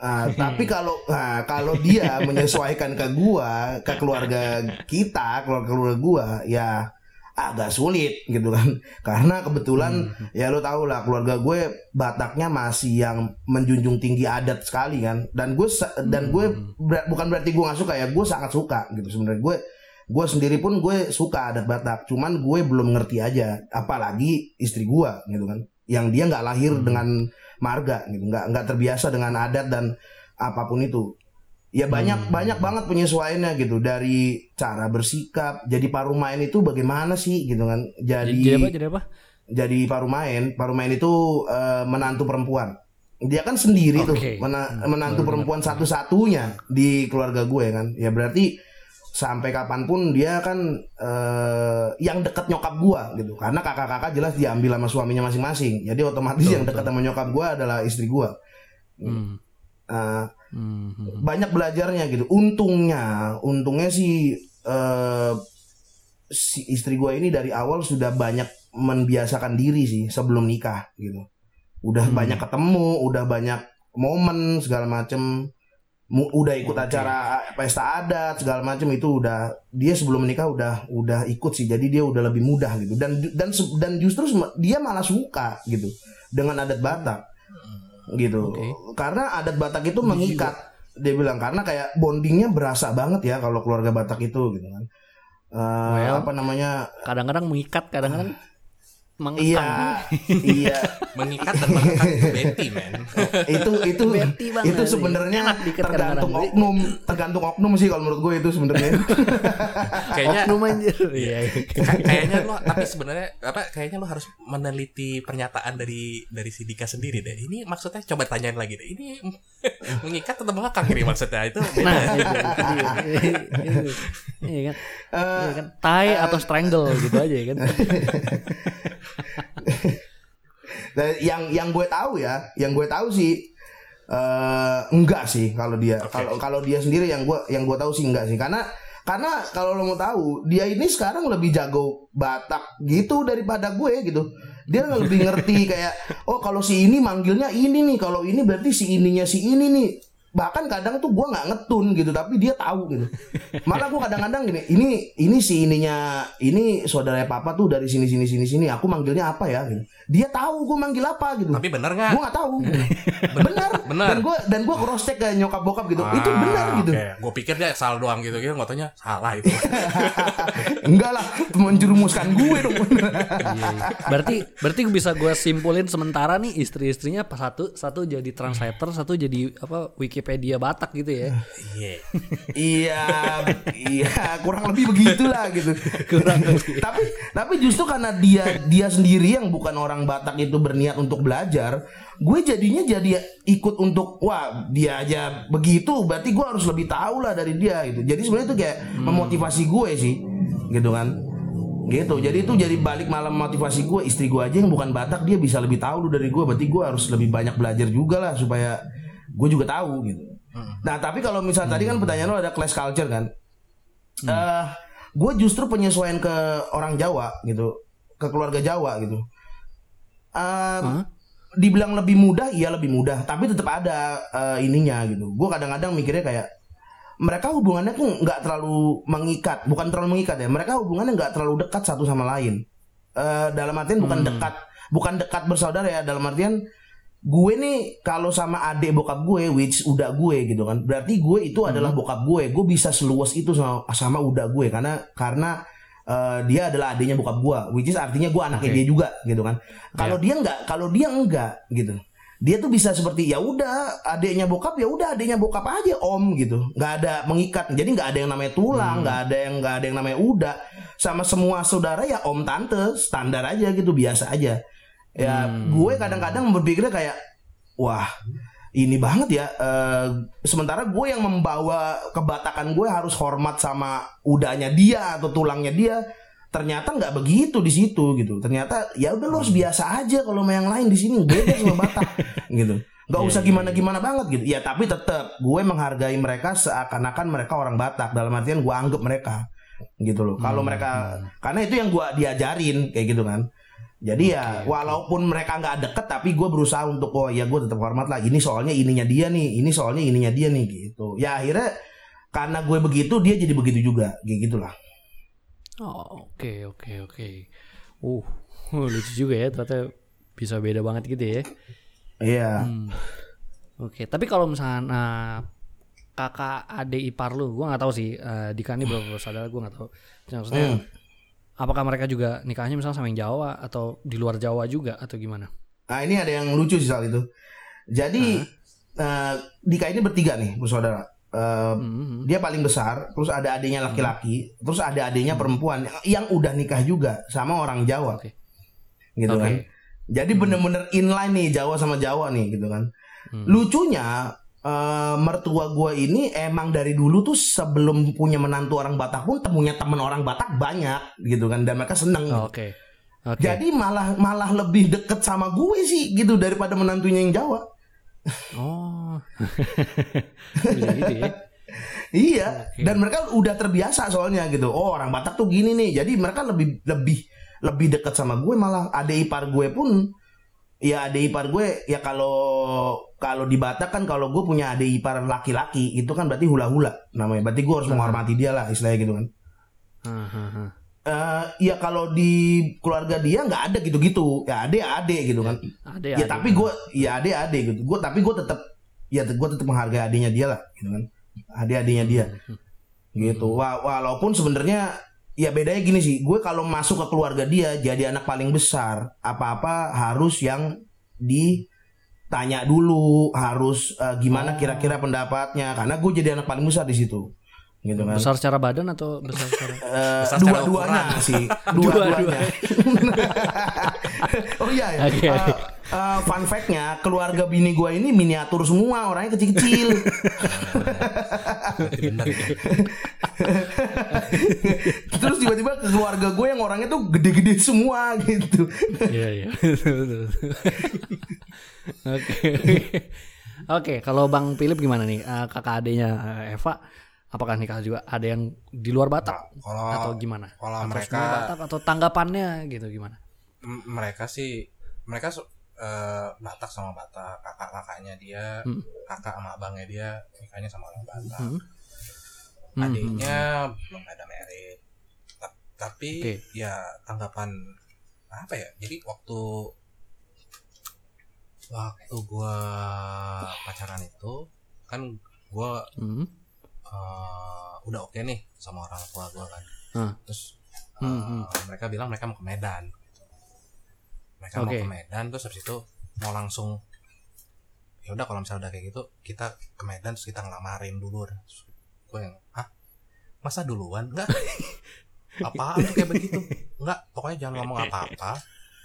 Ah, tapi kalau nah, kalau dia menyesuaikan ke gua, ke keluarga kita, keluarga keluarga gua, ya agak sulit gitu kan. Karena kebetulan ya lo tau lah keluarga gue Bataknya masih yang menjunjung tinggi adat sekali kan. Dan gue dan gue ber- bukan berarti gue nggak suka ya, gue sangat suka gitu sebenarnya. Gue gue sendiri pun gue suka adat Batak, cuman gue belum ngerti aja. Apalagi istri gua gitu kan, yang dia nggak lahir dengan marga gitu nggak nggak terbiasa dengan adat dan apa pun itu ya banyak Hmm. banyak banget penyesuaiannya gitu dari cara bersikap jadi paru main itu bagaimana sih gitu kan jadi Jadi, apa? Jadi apa? jadi paru main paru main itu eh, menantu perempuan dia kan sendiri tuh Oke. mena- Hmm, menantu perempuan satu-satunya di keluarga gue kan ya berarti sampai kapan pun dia kan eh, yang deket nyokap gua gitu. Karena kakak-kakak jelas diambil sama suaminya masing-masing. Jadi otomatis Betul, yang dekat sama nyokap gua adalah istri gua. Hmm. Eh, Hmm, banyak belajarnya gitu. Untungnya untungnya sih eh, si istri gua ini dari awal sudah banyak membiasakan diri sih sebelum nikah gitu. Udah Hmm. banyak ketemu udah banyak momen segala macem udah ikut Oke. acara pesta adat segala macem itu udah dia sebelum menikah udah udah ikut sih jadi dia udah lebih mudah gitu dan dan dan justru dia malah suka gitu dengan adat Batak gitu Oke. karena adat Batak itu mengikat dia bilang karena kayak bondingnya berasa banget ya kalau keluarga Batak itu gitu kan eh, Well. apa namanya Kadang-kadang mengikat, kadang-kadang mengekang. iya iya mengikat dan itu Betty man itu itu Betty banget itu sebenarnya tergantung oknum tergantung oknum sih kalau menurut gue itu sebenarnya kayaknya Oknum anjir. Iya. Kay- kayaknya lo tapi sebenarnya apa kayaknya lo harus meneliti pernyataan dari dari si Dika sendiri deh ini maksudnya coba tanyain lagi deh ini mengikat atau mengekang ini maksudnya itu Nah, itu, itu dia. Iya kan. Iya kan. Tie atau strangle gitu aja ya kan. Yang yang gue tahu ya yang gue tahu sih eh enggak sih kalau dia Oke. kalau kalau dia sendiri yang gue yang gue tahu sih enggak sih. Karena karena kalau lo mau tahu dia ini sekarang lebih jago Batak gitu daripada gue gitu. Dia lebih ngerti kayak oh kalau si ini manggilnya ini nih kalau ini berarti si ininya si ini nih bahkan kadang tuh gue nggak ngetun gitu tapi dia tahu gitu. Malah gue kadang-kadang gini ini ini si ininya ini saudara papa tuh dari sini sini sini sini aku manggilnya apa ya? Gitu. dia tahu gue manggil apa gitu. Tapi bener nggak? Gue nggak tahu benar Benar. dan gue dan gue cross check ke nyokap bokap gitu itu benar gitu. Gue pikir dia salah doang gitu gitu nggak taunya salah itu. Enggak lah menjerumuskan gue dong. Iya, iya. Berarti berarti bisa gue simpulin sementara nih istri-istrinya pas satu satu jadi translator, satu jadi apa Wikipedia Batak gitu ya. iya. Iya iya kurang lebih begitulah gitu. Kurang lebih. tapi tapi justru karena dia dia sendiri yang bukan orang Batak itu berniat untuk belajar gue jadinya jadi ikut untuk wah dia aja begitu berarti gue harus lebih tahu lah dari dia gitu. Jadi sebenarnya itu kayak memotivasi gue sih gitu kan. Gitu jadi itu jadi balik malam motivasi gue istri gue aja yang bukan Batak dia bisa lebih tahu dulu dari gue berarti gue harus lebih banyak belajar juga lah supaya gue juga tahu gitu. Nah tapi kalau misal tadi kan pertanyaan lo ada class culture kan? Eh gue justru penyesuaian ke orang Jawa gitu. Ke keluarga Jawa gitu. Eh, Hah? dibilang lebih mudah iya lebih mudah. Tapi tetap ada eh, ininya gitu. Gue kadang-kadang mikirnya kayak mereka hubungannya tuh nggak terlalu mengikat. Bukan terlalu mengikat ya. Mereka hubungannya nggak terlalu dekat satu sama lain. Eh, dalam artian bukan dekat bukan dekat bersaudara ya. Dalam artian gue nih kalau sama adik bokap gue which udah gue gitu kan. Berarti gue itu adalah bokap gue. Gue bisa seluas itu sama sama udah gue. Karena karena eh, dia adalah adiknya bokap gue. Which is artinya gue anaknya Oke. dia juga gitu kan. Kalau dia enggak kalau dia enggak gitu. Dia tuh bisa seperti ya udah adiknya bokap ya udah adiknya bokap aja om gitu. Nggak ada mengikat. Jadi nggak ada yang namanya tulang nggak ada yang nggak ada yang namanya udah. Sama semua saudara ya om tante standar aja gitu biasa aja ya gue kadang-kadang berpikirnya kayak wah ini banget ya eh, sementara gue yang membawa kebatakan gue harus hormat sama udahnya dia atau tulangnya dia ternyata nggak begitu di situ gitu. Ternyata ya udah lo harus biasa aja kalau sama yang lain di sini beda sama Batak gitu. Nggak usah gimana gimana banget gitu. Ya tapi tetap gue menghargai mereka seakan-akan mereka orang Batak dalam artian gue anggap mereka gitu loh. Kalau mereka karena itu yang gue diajarin kayak gitu kan jadi ya walaupun mereka nggak deket tapi gue berusaha untuk oh ya gue tetap hormat lah ini soalnya ininya dia nih ini soalnya ininya dia nih gitu ya akhirnya karena gue begitu dia jadi begitu juga kayak gitulah Oh, oke oke oke. Uh, lucu juga ya ternyata bisa beda banget gitu ya. iya Hmm. Oke, tapi kalau misalnya nah, kakak adik ipar lu, gua nggak tahu sih eh, Dika ini berapa bersaudara, gua nggak tahu. Maksudnya, Hmm. Apakah mereka juga nikahnya misalnya sama yang Jawa atau di luar Jawa juga atau gimana? Nah ini ada yang lucu sih soal itu. Jadi eh, Dika ini bertiga nih bersaudara. Eh, Hmm. dia paling besar, terus ada adiknya laki-laki, terus ada adiknya perempuan yang, udah nikah juga sama orang Jawa, Oke. gitu Oke. kan. Jadi bener-bener inline nih Jawa sama Jawa nih, gitu kan. Hmm. Lucunya eh, mertua gue ini emang dari dulu tuh sebelum punya menantu orang Batak pun temunya temen orang Batak banyak, gitu kan. Dan mereka seneng. Oh, Oke. Oke. Jadi malah malah lebih deket sama gue sih gitu daripada menantunya yang Jawa. Oh. Bisa gitu ya. Iya, dan mereka udah terbiasa soalnya gitu. Oh, orang Batak tuh gini nih. Jadi mereka lebih lebih lebih dekat sama gue malah adik ipar gue pun ya adik ipar gue ya kalau kalau di Batak kan kalau gue punya adik ipar laki-laki itu kan berarti hula-hula namanya. Berarti gue harus menghormati dia lah istilahnya gitu kan. Hahaha. Eh ya kalau di keluarga dia nggak ada gitu-gitu. Ya adik adik gitu kan. Ada Ya tapi gue ya adik adik gitu. Gue tapi gue tetap ya gue tetap menghargai adiknya dia lah gitu kan. Adik adiknya dia. gitu Wa- walaupun sebenarnya ya bedanya gini sih gue kalau masuk ke keluarga dia jadi anak paling besar apa-apa harus yang ditanya dulu harus eh, gimana Oh. kira-kira pendapatnya karena gue jadi anak paling besar di situ gitu kan Besar secara badan atau besar secara Eh, Besar secara dua-duanya ukuran. sih Dua-duanya. oh iya ya Oke. Eh, eh, fun fact-nya keluarga bini gue ini miniatur semua orangnya kecil-kecil ya. terus tiba-tiba ke keluarga gue yang orangnya tuh gede-gede semua gitu Iya iya. Oke. Oke, kalau Bang Philip gimana nih? Eh, kakak adiknya eh, Eva apakah nikah juga ada yang di luar Batak Kalau atau gimana? kalau Atau mereka- Batak atau tanggapannya gitu gimana? m- mereka sih mereka su- eh, Batak sama Batak kakak kakaknya dia Hmm. kakak sama abangnya dia nikahnya sama orang Batak Hmm. Hmm, adiknya belum ada merit Ta- tapi Oke. ya tanggapan apa ya jadi waktu waktu gua pacaran itu kan gua Hmm. eh, udah oke nih sama orang tua gua kan. Hmm. terus Hmm, eh, mereka bilang mereka mau ke Medan gitu. mereka Oke. mau ke Medan terus habis itu mau langsung ya udah kalau misalnya udah kayak gitu kita ke Medan terus kita ngelamarin dulu gue yang ah masa duluan? Enggak. Apaan tuh kayak begitu? Enggak pokoknya jangan ngomong apa-apa.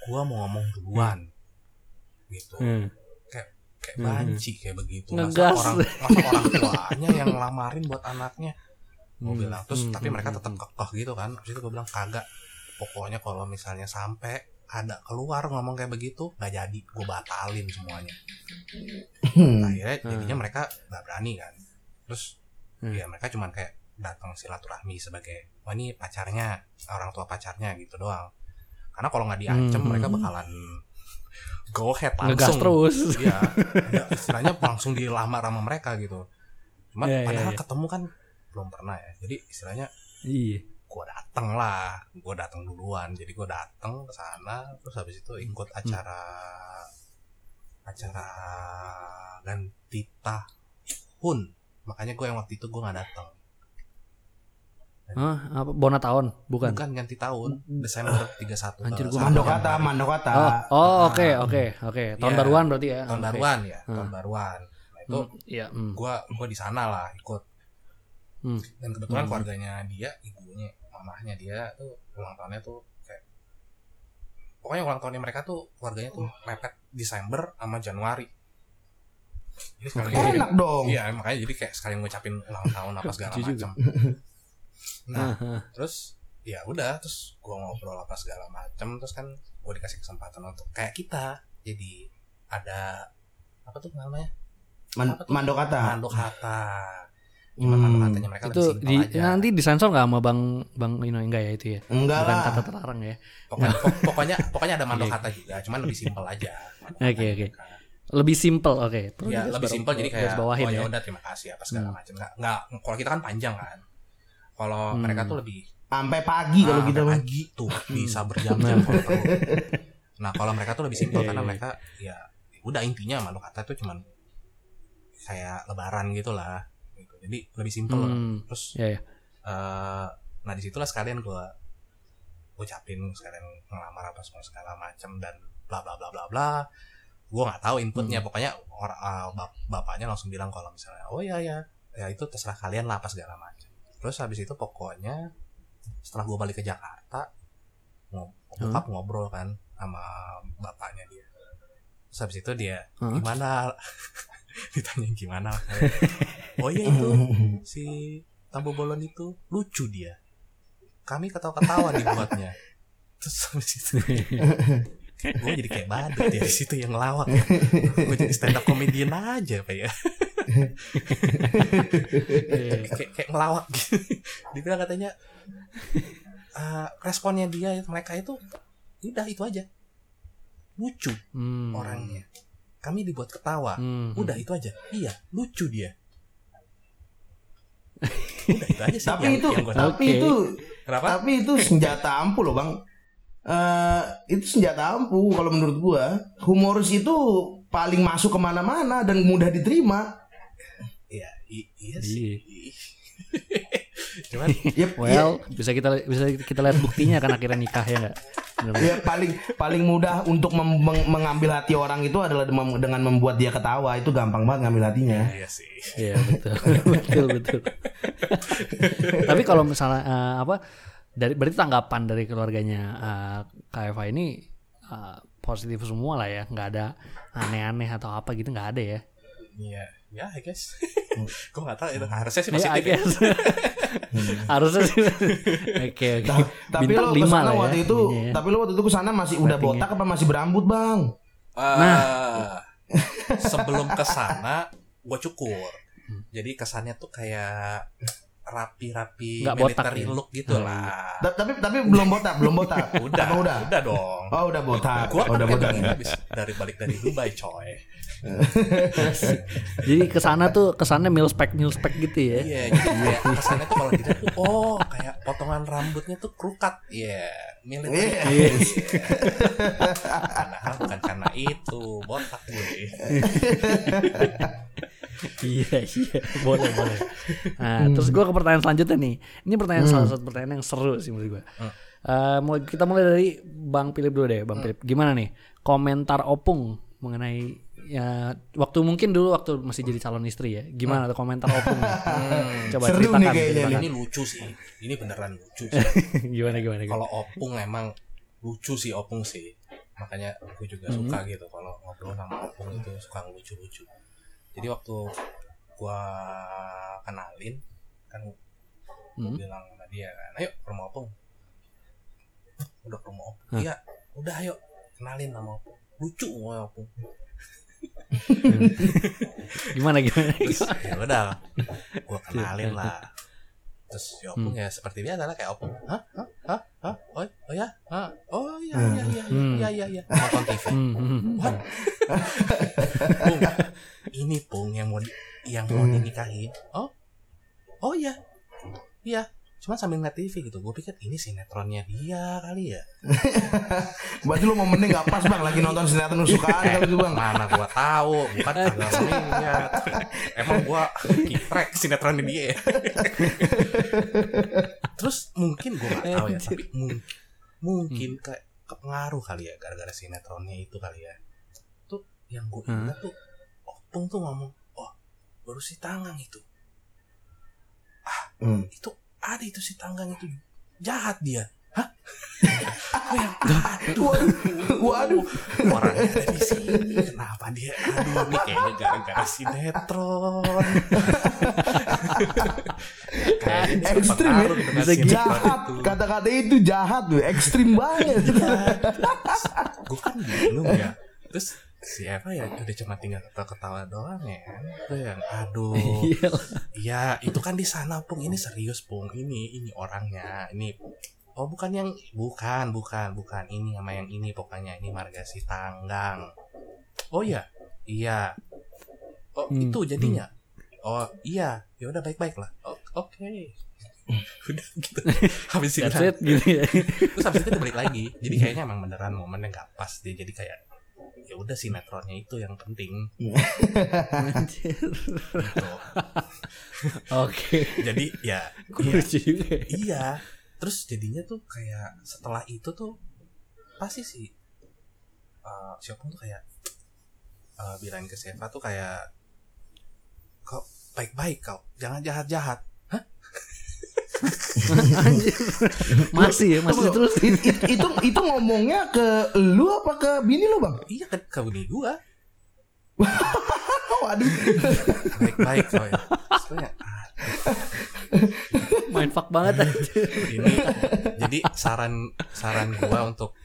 Gua mau ngomong duluan gitu Hmm. kayak Hmm. banci kayak begitu masa Ngegas. orang masa orang tuanya yang ngelamarin buat anaknya gue Hmm. bilang terus Hmm, tapi hmm, mereka hmm, tetap kekeh gitu kan terus itu gue bilang kagak pokoknya kalau misalnya sampai ada keluar ngomong kayak begitu nggak jadi gue batalin semuanya Hmm. akhirnya jadinya mereka nggak berani kan terus Hmm. ya mereka cuman kayak datang silaturahmi sebagai wah ini pacarnya orang tua pacarnya gitu doang karena kalau nggak diancem Hmm. mereka bakalan go ahead Ngegas langsung terus. Iya, ya, istilahnya langsung dilamar sama mereka gitu. Cuman Iya, iya, padahal iya. ketemu kan belum pernah ya. Jadi istilahnya Iya. gua dateng lah, gua dateng duluan. Jadi gua dateng ke sana, terus habis itu ikut Hmm. acara acara ganti tahun. Makanya gue yang waktu itu gua nggak datang. Hah, apa bona tahun? Bukan. Bukan ganti tahun, Desember 31 Anjir, gua 1 Mandokata. Mandokata. Oh, oh oke oke oke. Tahun Iya. baruan berarti ya. Tahun Oke. baruan ya, tahun Hmm. baruan. Nah, itu Hmm, Iya. hmm. gua gua di sana lah ikut Hmm. dan kebetulan Hmm. keluarganya dia ibunya mamahnya dia tuh ulang tahunnya tuh kayak pokoknya ulang tahunnya mereka tuh keluarganya tuh mepet Desember sama Januari jadi sekalian Oke. Enak dong. iya makanya jadi kayak sekalian ngucapin ulang tahun apa segala macam nah Ah, ah. terus ya udah terus gua ngobrol apa segala macam terus kan gua dikasih kesempatan untuk kayak kita jadi ada apa tuh namanya Man- Apa tuh? Mandokata. mandok kata cuman Hmm. katanya mereka itu lebih simpel di, aja nanti disensor nggak sama bang bang Ino enggak ya itu ya Enggak bukan lah. kata terlarang ya pokoknya pok- pokoknya pokoknya ada mandok Oke. kata juga cuman lebih simpel aja Oke, oke. lebih simple oke Perlu ya lebih simpel jadi kayak bawahin oh ya ya udah terima kasih apa segala Hmm. macam nggak nggak kalau kita kan panjang kan kalau Hmm. mereka tuh lebih Sampai pagi kalau ah, gitu pagi tuh bisa berjam-jam kalau perlu. nah kalau mereka tuh lebih simpel Iya, karena iya. mereka ya udah intinya mandok kata itu cuman kayak lebaran gitu lah gitu. jadi lebih simpel Hmm. terus ya ya eh nah di situlah sekalian gue ucapin sekalian ngelamar apa semua segala macam dan bla bla bla bla bla gue nggak tahu inputnya Hmm. pokoknya orang uh, bap- bapaknya langsung bilang kalau misalnya oh ya ya ya itu terserah kalian lah apa segala macam terus habis itu pokoknya setelah gue balik ke Jakarta ngob bokap ngobrol kan sama bapaknya dia terus habis itu dia Hah? gimana ditanya gimana oh iya itu si Tambo Bolon itu lucu dia. Kami ketawa-ketawa dibuatnya. Terus habis itu gue jadi kayak badut ya di situ yang ngelawak. Gue jadi stand up comedian aja apa ya. Kayak, kayak ngelawak gitu. Dibilang katanya eh, responnya dia mereka itu udah itu aja. Lucu Hmm. orangnya. Kami dibuat ketawa. Hmm. Udah itu aja. Iya, lucu dia. Udah itu aja sih Tapi yang, itu yang gue tahu. tapi itu Kenapa? tapi itu senjata ampuh loh, Bang. Eh itu senjata ampuh kalau menurut gua. Humoris itu paling masuk ke mana-mana dan mudah diterima. Iya, i- iya sih. cuman Yep, Well, bisa kita bisa kita lihat buktinya kan akhirnya nikah ya enggak? Ya paling paling mudah untuk mem- meng- mengambil hati orang itu adalah dem- dengan membuat dia ketawa itu gampang banget ngambil hatinya. iya sih Iya betul betul betul. Tapi kalau misalnya eh, apa dari berarti tanggapan dari keluarganya eh, KFA ini eh, positif semua lah ya, nggak ada aneh-aneh atau apa gitu nggak ada ya? iya ya I guess gue nggak tahu itu harusnya sih Ya, positif ya. guess. Harusnya sih. Oke oke. Ta- tapi Bintang lo lima ke sana lah ya waktu itu, ya. tapi lo waktu itu ke sana masih udah botak apa masih berambut bang? Ah, sebelum ke sana gue cukur. Jadi kesannya tuh kayak rapi-rapi Nggak botak military ya? look gitu lah. Ta- tapi tapi belum botak, belum botak. Udah, Apa udah? udah dong. Oh udah botak, Gua oh, kan udah botak. dari, habis dari balik dari Dubai coy. Jadi ke sana tuh kesannya mil spec mil spec gitu ya. Iya, jadi kayak kesannya tuh kalau dilihat tuh oh kayak potongan rambutnya tuh kerukat. Iya, military. Iya. Padahal bukan karena itu, botak gue. iya iya boleh boleh. Nah terus gue ke pertanyaan selanjutnya nih. Ini pertanyaan salah satu pertanyaan yang seru sih menurut gue. Eh, mulai kita mulai dari Bang Philip dulu deh, Bang Philip. Gimana nih komentar Opung mengenai ya waktu mungkin dulu waktu masih jadi calon istri ya. Gimana tuh komentar Opung? nih? Coba Seru ceritakan. nih kayaknya ceritakan. Ini lucu sih. Ini beneran lucu sih. gimana gimana gimana. kalau opung emang lucu sih opung sih makanya aku juga suka gitu kalau ngobrol sama opung itu suka lucu-lucu jadi waktu gua kenalin kan gua Hmm. bilang sama dia kan ayo ke rumah opung udah ke rumah opung iya udah ayo kenalin sama opung lucu opung Gimana gimana? terus ya udah. Gua kenalin lah. Terus si opung ya seperti biasa lah kayak opung. Hah? Hah? Hah? Hah? Oh, oh ya? Hah? Oh iya iya iya Hmm. iya iya iya. Nonton TV Hmm, hmm, hmm. What? Pung, ini Pung yang mau yang mau dinikahin. Oh, oh iya, iya. Cuma sambil ngeliat TV gitu. Gue pikir ini sinetronnya dia kali ya. Berarti lo momennya nggak pas bang, lagi nonton sinetron kesukaan kali itu bang. Mana gua tahu, bukan kagak lihat. Emang gua kiprek sinetronnya dia. ya. Terus mungkin gua nggak tahu ya, tapi mungkin mungkin kayak kepengaruh kali ya gara-gara sinetronnya itu kali ya. Tuh yang gue ingat tuh Opung tuh ngomong, "Oh, baru si Tanggang itu. Hmm. Itu ada itu si Tanggang itu jahat dia." Hah? Gue yang, aduh, Waduh, orang ada di sini kenapa dia aduh nih kayaknya gara-gara sinetron Kayaknya ekstrim ya. Bisa jahat. itu. Kata-kata itu jahat tuh, ekstrim banget. gue kan bingung ya terus si Eva ya udah cuma tinggal ketawa-ketawa doang ya kan gue yang aduh Iya. Iya, itu kan di sana, Pung. Ini serius, Pung. Ini ini orangnya. Ini Oh, bukan yang bukan, bukan, bukan. Ini sama yang ini pokoknya. Ini marga si Tanggang. Oh iya. Iya. Oh, Hmm, itu jadinya. Oh, iya. Ya udah baik-baik lah. Oh, Oke. udah gitu. Habis itu gitu ya. terus habis itu balik lagi. Jadi kayaknya emang beneran momennya nggak pas dia. Jadi kayak ya udah sinetronnya itu yang penting gitu. Oke. Jadi ya juga. ya. iya terus jadinya tuh kayak setelah itu tuh pasti sih uh, si Opung tuh kayak uh, bilangin ke Seva tuh kayak kau baik-baik kau jangan jahat-jahat Anjir. Masih ya, masih terus. it- it- itu itu ngomongnya ke lu apa ke bini lu bang? iya kan kau ini gua Waduh. baik-baik kau ya Terus gua ya, ah, Main fuck banget anjir. ini jadi saran saran gua untuk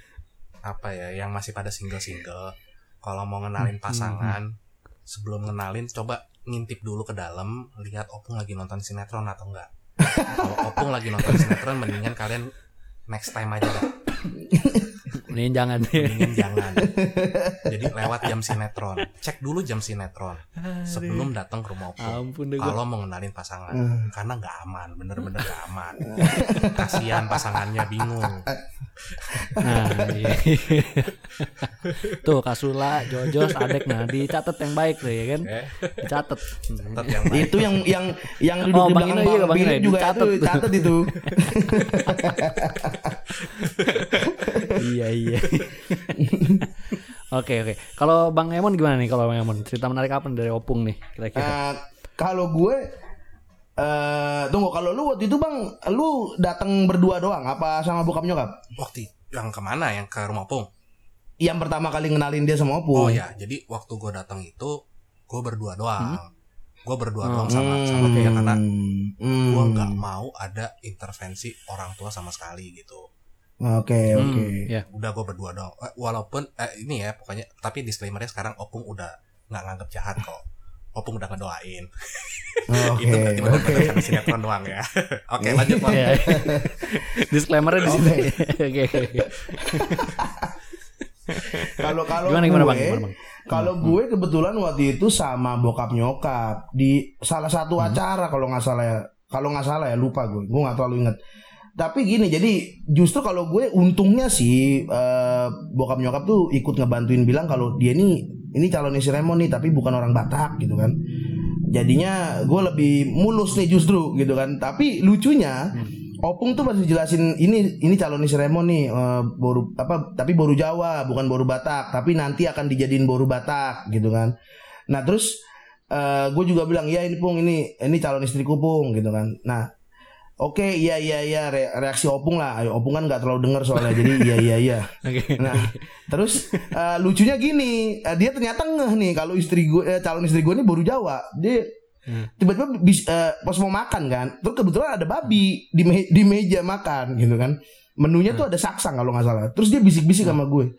apa ya yang masih pada single-single kalau mau ngenalin pasangan sebelum ngenalin coba ngintip dulu ke dalam lihat Opung lagi nonton sinetron atau enggak kalau Opung lagi nonton sinetron mendingan kalian next time aja Mending jangan. mendingan jangan. Jadi lewat jam sinetron. Cek dulu jam sinetron sebelum datang ke rumah opung. Gua. Kalau mau ngenalin pasangan, karena nggak aman, bener-bener nggak aman. Kasihan pasangannya bingung. Nah, iya. Tuh Kasula, Jojos, Adek nah dicatat yang baik tuh ya kan. Eh, Dicatat. yang baik. itu yang yang yang duduk Oh, di Bang belakang iya, Bang Bang Ino, Philip juga dicatat itu catat itu. iya iya. Oke oke. Kalau Bang Emon gimana nih kalau Bang Emon? Cerita menarik apa nih dari Opung nih kira-kira? Eh, kalau gue eh tunggu kalau lu waktu itu Bang lu datang berdua doang apa sama bokap nyokap? Waktu yang ke mana? Yang ke rumah opung? Yang pertama kali ngenalin dia sama Opung. Oh ya, jadi waktu gue datang itu gue berdua doang. Gue berdua Hmm. doang sama sama dia karena Hmm. gue nggak mau ada intervensi orang tua sama sekali gitu. Oke Hmm, oke. ya. Udah gue berdua doang. Eh, Walaupun eh, ini ya pokoknya tapi disclaimernya sekarang opung udah nggak nganggap jahat kok. Opung udah ngedoain. Oke itu berarti benar karena sinetron doang ya. Oke lanjut Bang. Iya. Disclaimernya di sini. Oke. Kalau kalau Gimana gimana gue, Bang? Gimana Bang? Kalau gue kebetulan waktu itu sama bokap nyokap di salah satu Hmm. acara kalau nggak salah ya. Kalau nggak salah ya lupa gue. Gue nggak terlalu inget. Tapi gini, jadi justru kalau gue untungnya sih eh, bokap nyokap tuh ikut ngebantuin bilang kalau dia ini ini calon si Remon nih, tapi bukan orang Batak gitu kan. Jadinya gue lebih mulus nih justru gitu kan. Tapi lucunya Opung tuh masih jelasin ini ini calon si Remon nih eh, boru apa tapi boru Jawa bukan boru Batak tapi nanti akan dijadiin boru Batak gitu kan. Nah terus eh gue juga bilang ya ini Pung ini ini calon istriku Pung gitu kan. Nah oke iya iya iya re- reaksi Opung lah. Ayo, Opung kan nggak terlalu dengar soalnya jadi iya iya iya. Oke. Nah, terus eh, lucunya gini, eh, dia ternyata ngeh nih kalau istri gue eh, calon istri gue ini baru Jawa. Dia Hmm. tiba-tiba bis- eh, pas mau makan kan, terus kebetulan ada babi di me- di meja makan gitu kan. Menunya tuh ada saksang kalau nggak salah. Terus dia bisik-bisik sama gue.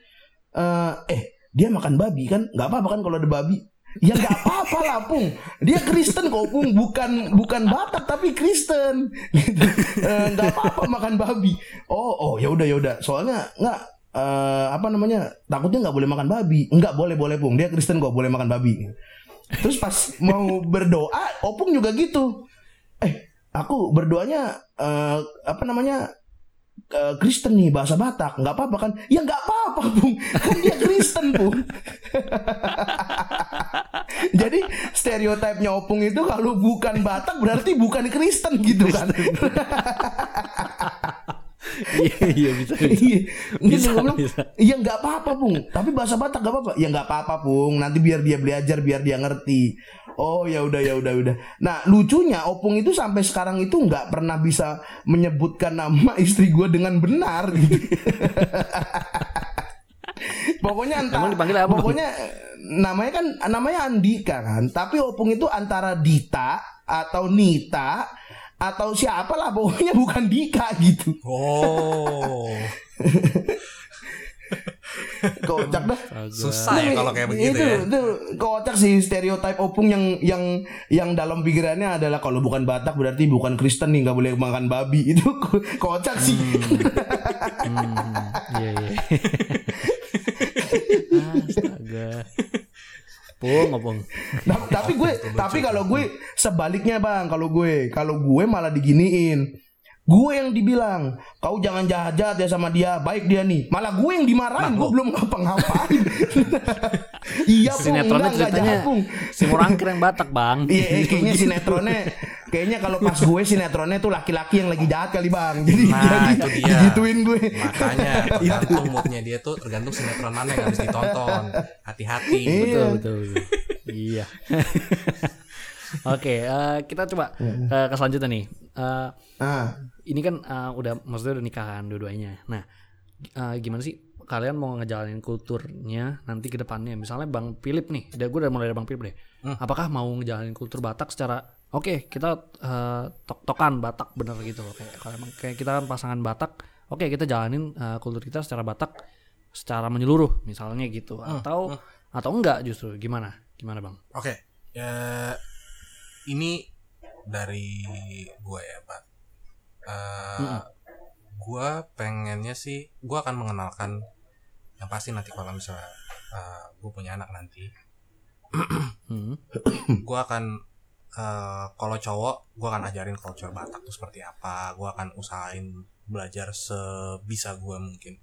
Eh, eh dia makan babi kan? nggak apa-apa kan kalau ada babi? Ya nggak apa-apa lah Pung. Dia Kristen kok Pung. Bukan bukan Batak tapi Kristen. Gitu. Eh, nggak apa-apa makan babi. Oh oh ya udah ya udah. Soalnya nggak eh, apa namanya takutnya nggak boleh makan babi. Nggak boleh boleh Pung. Dia Kristen kok boleh makan babi. Terus pas mau berdoa Opung juga gitu. Eh aku berdoanya eh, Apa namanya eh, Kristen nih bahasa Batak. Nggak apa-apa kan? Ya nggak apa-apa Pung kan dia Kristen Pung jadi stereotipnya Opung itu kalau bukan Batak berarti bukan Kristen gitu kan Iya iya bisa bisa. Iya, Bisa, bilang, bisa. Iya nggak apa-apa Pung Tapi bahasa Batak nggak apa-apa. Ya nggak apa-apa Pung Nanti biar dia belajar Biar dia ngerti. Oh ya udah ya udah udah. Nah lucunya Opung itu sampai sekarang itu nggak pernah bisa Menyebutkan nama istri gue dengan benar gitu. Pokoknya entah Emang dipanggil apa, Bung? Pokoknya namanya kan namanya Andika kan. Tapi Opung itu antara Dita Atau Nita Atau siapa lah Pokoknya bukan Dika gitu Oh. Kocak dah Susah ya kalau kayak begitu itu, ya. Itu kocak sih stereotip opung yang yang yang dalam pikirannya adalah kalau bukan Batak berarti bukan Kristen nih nggak boleh makan babi itu ko- kocak sih. Hmm, Iya iya. Astaga. Pung ngomong. Tapi gue tapi kalau gue sebaliknya bang kalau gue. Kalau gue malah diginiin. Gue yang dibilang kau jangan jahat-jahat ya sama dia baik dia nih. Malah gue yang dimarahin gue belum ngapa-ngapain. Iya pung Sinetronnya enggak ceritanya jahat pung. si Murangkir yang Batak bang. Iya, kayaknya sinetronnya kayaknya kalau pas gue sinetronnya tuh laki-laki yang lagi jahat kali bang. Jadi Nah, jadi itu dia. digituin gue. Makanya tergantung moodnya dia tuh tergantung sinetron mana yang harus ditonton. Hati-hati. Iya. Betul betul. betul. iya. Oke, eh, kita coba ke, ke selanjutnya nih. Eh, Ah, ini kan eh, udah maksudnya udah nikahan dua-duanya. Nah, eh, gimana sih kalian mau ngejalanin kulturnya nanti ke depannya? Misalnya Bang Philip nih, udah gue udah mulai dari Bang Philip deh. Apakah mau ngejalanin kultur Batak secara oke kita eh, tok-tokan Batak bener gitu loh kayak kalau emang kayak kita kan pasangan Batak, oke kita jalanin eh, kultur kita secara Batak secara menyeluruh misalnya gitu atau atau enggak justru gimana? Gimana Bang? Oke. Ya ini dari gue ya, Pak. Eh, Gue pengennya sih, gue akan mengenalkan yang pasti nanti kalau misalnya gue punya anak nanti Hmm. Gue akan eh, kalau cowok gue akan ajarin culture Batak tuh seperti apa gue akan usahain belajar sebisa gue mungkin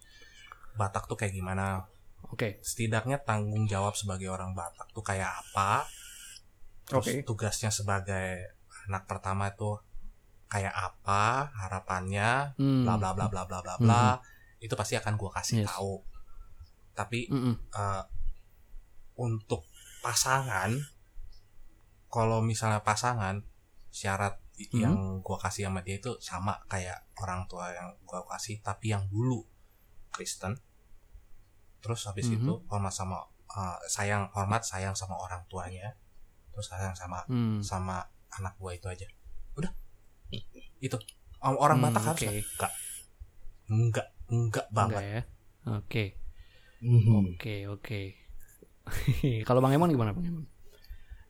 Batak tuh kayak gimana Oke. setidaknya tanggung jawab sebagai orang Batak tuh kayak apa terus Oke. tugasnya sebagai anak pertama itu kayak apa harapannya Hmm. bla bla bla bla bla bla bla itu pasti akan gue kasih Yes. tahu tapi Mm-mm. eh, untuk pasangan kalau misalnya pasangan syarat Mhm. yang gue kasih sama dia itu sama kayak orang tua yang gue kasih tapi yang dulu Kristen terus habis Mhm. itu hormat sama eh, sayang hormat sayang sama orang tuanya terus sayang sama Hmm. sama anak gue itu aja udah itu orang Hmm, Batak harus nggak? enggak enggak enggak banget Enggak ya. Oke. Mhm. Oke, oke. Kalau Bang Emon gimana Bang Emon?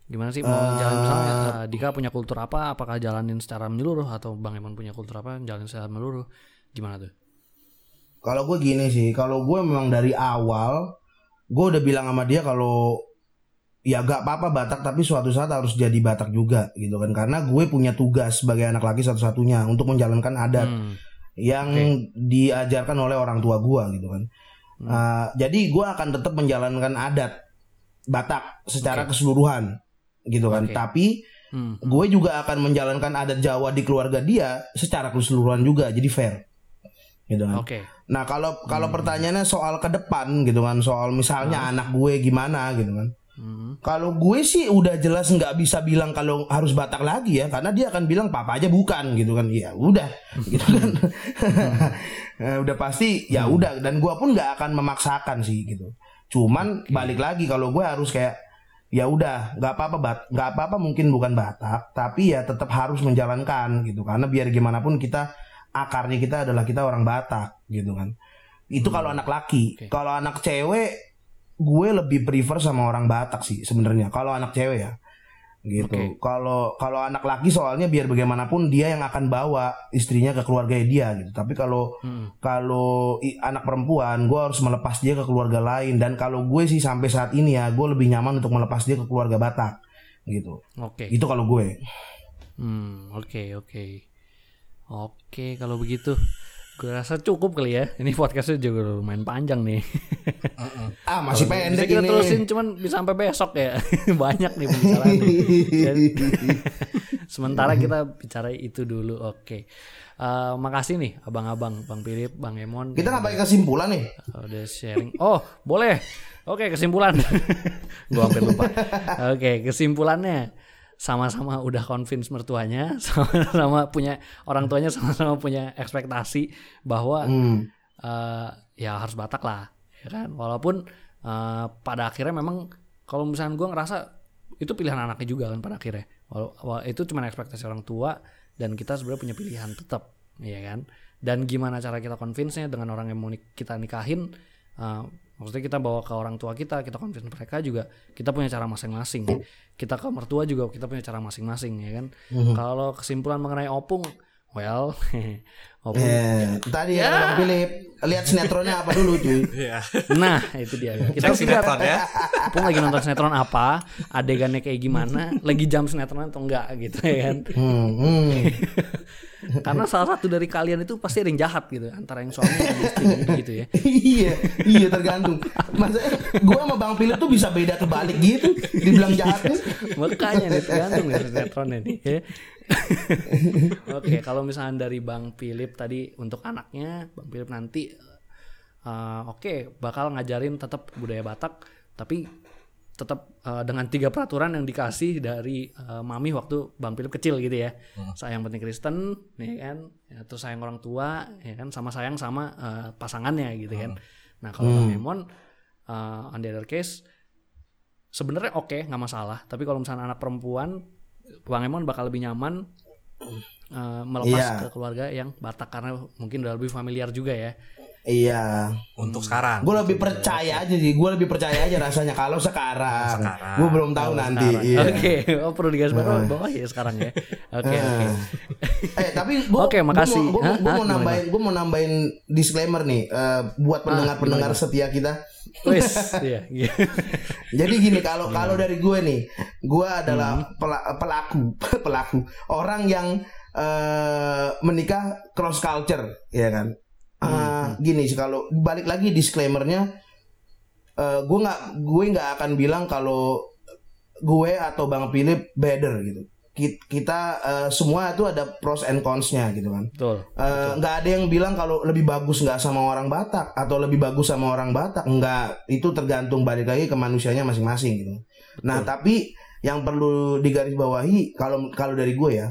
Gimana sih mau Eh, jalan misalnya Dika punya kultur apa? Apakah jalanin secara menyeluruh atau Bang Emon punya kultur apa? Jalanin secara menyeluruh? Gimana tuh? Kalau gue gini sih, kalau gue memang dari awal gue udah bilang sama dia kalau ya gak apa-apa Batak tapi suatu saat harus jadi Batak juga gitu kan karena gue punya tugas sebagai anak laki satu-satunya untuk menjalankan adat Hmm. yang Oke. diajarkan oleh orang tua gue gitu kan. Hmm. Uh, jadi gue akan tetap menjalankan adat Batak secara Oke. keseluruhan gitu kan. Oke. Tapi Hmm. gue juga akan menjalankan adat Jawa di keluarga dia secara keseluruhan juga jadi fair gitu kan. Oke. Nah kalau kalau Hmm. pertanyaannya soal ke depan gitu kan, soal misalnya anak gue gimana gitu kan. Hmm. Kalau gue sih udah jelas nggak bisa bilang kalau harus Batak lagi ya, karena dia akan bilang papa aja bukan gitu kan. Ya udah, gitu kan. Eh, udah pasti ya Hmm. udah dan gue pun nggak akan memaksakan sih gitu. Cuman Oke. balik lagi kalau gue harus kayak ya udah nggak apa-apa bat nggak apa-apa mungkin bukan Batak tapi ya tetap harus menjalankan gitu karena biar gimana pun kita akarnya kita adalah kita orang Batak gitu kan itu Hmm. kalau anak laki Oke. kalau anak cewek gue lebih prefer sama orang Batak sih sebenarnya kalau anak cewek ya gitu. Kalau kalau anak laki soalnya biar bagaimanapun dia yang akan bawa istrinya ke keluarga dia gitu. Tapi kalau Hmm. kalau anak perempuan gue harus melepas dia ke keluarga lain. Dan kalau gue sih sampai saat ini ya gue lebih nyaman untuk melepas dia ke keluarga Batak gitu. Oke. itu kalau gue. Hmm, oke, oke. Oke, kalau begitu gue rasa cukup kali ya. Ini podcastnya juga lumayan panjang nih. Mm-mm. ah masih bisa pendek kita ini terusin cuman bisa sampai besok ya. Banyak nih pembicaraan. Sementara kita bicara itu dulu. Oke. Eh, makasih nih abang-abang, Bang Philip, Bang Emon. kita nggak pakai kesimpulan nih udah sharing. Oh, boleh. Oke, kesimpulan. Gua hampir lupa. Oke, kesimpulannya sama-sama udah convince mertuanya, sama-sama punya orang tuanya sama-sama punya ekspektasi bahwa Hmm. eh, ya harus Batak lah, ya kan. Walaupun eh, pada akhirnya memang kalau misalnya gue ngerasa itu pilihan anaknya juga kan pada akhirnya. Walau, wa- itu cuma ekspektasi orang tua dan kita sebenarnya punya pilihan tetap, ya kan. Dan gimana cara kita convince-nya dengan orang yang mau kita nikahin, eh, maksudnya kita bawa ke orang tua kita, kita convince mereka juga, kita punya cara masing-masing. Kita ke mertua juga kita punya cara masing-masing, ya kan. Mhm. Kalau kesimpulan mengenai opung, well, opung Eh, tadi ya Bang Philip lihat sinetronnya apa dulu cuy Iya. Nah, itu dia. Kita Cek sinetron ya. Opung lagi nonton sinetron apa, adegannya kayak gimana, lagi jam sinetron atau enggak gitu ya kan. Hmm, hmm. Karena salah satu dari kalian itu pasti ada yang jahat gitu, antara yang suami dan istri gitu, gitu ya. iya, iya tergantung. Masa gue sama Bang Philip tuh bisa beda kebalik gitu. Dibilang jahatnya. Makanya nih tergantung nih sinetronnya nih. Oke, kalau misalnya dari Bang Philip tadi untuk anaknya, Bang Philip nanti eh, oke bakal ngajarin tetap budaya Batak, tapi tetap eh, dengan tiga peraturan yang dikasih dari eh, mami waktu Bang Philip kecil gitu ya. Sayang penting Kristen, ya kan, ya, terus sayang orang tua, ya kan, sama sayang sama eh, pasangannya gitu kan. Nah kalau Bang Emon, eh, on the other case, sebenarnya oke nggak masalah. Tapi kalau misalnya anak perempuan Bang Emon bakal lebih nyaman eh, melepas Iya. ke keluarga yang Batak karena mungkin udah lebih familiar juga ya Iya. untuk sekarang. Gue lebih percaya aja sih. Gue lebih percaya aja rasanya kalau sekarang. Sekarang. Gue belum tahu nanti. Sekarang. Iya. Oke, oh perlu digaris bawah bawah ya sekarang ya. Oke, oke. eh tapi gue Oke, makasih. Gue Hah? mau, Hah? Gimana? nambahin gue mau nambahin disclaimer nih eh, buat pendengar-pendengar setia kita. Wis, iya. Jadi gini kalau kalau dari gue nih, gue adalah Hmm. pela- pelaku pelaku orang yang eh, menikah cross culture, ya kan? Hmm, Eh, Gini sih kalau balik lagi disclaimernya, eh, gue nggak gue nggak akan bilang kalau gue atau bang Philip better gitu. Ki- Kita eh, semua itu ada pros and cons-nya gitu kan. Betul. Eh, nggak ada yang bilang kalau lebih bagus nggak sama orang Batak atau lebih bagus sama orang Batak nggak itu tergantung balik lagi ke manusianya masing-masing gitu. Nah tapi yang perlu digarisbawahi kalau kalau dari gue ya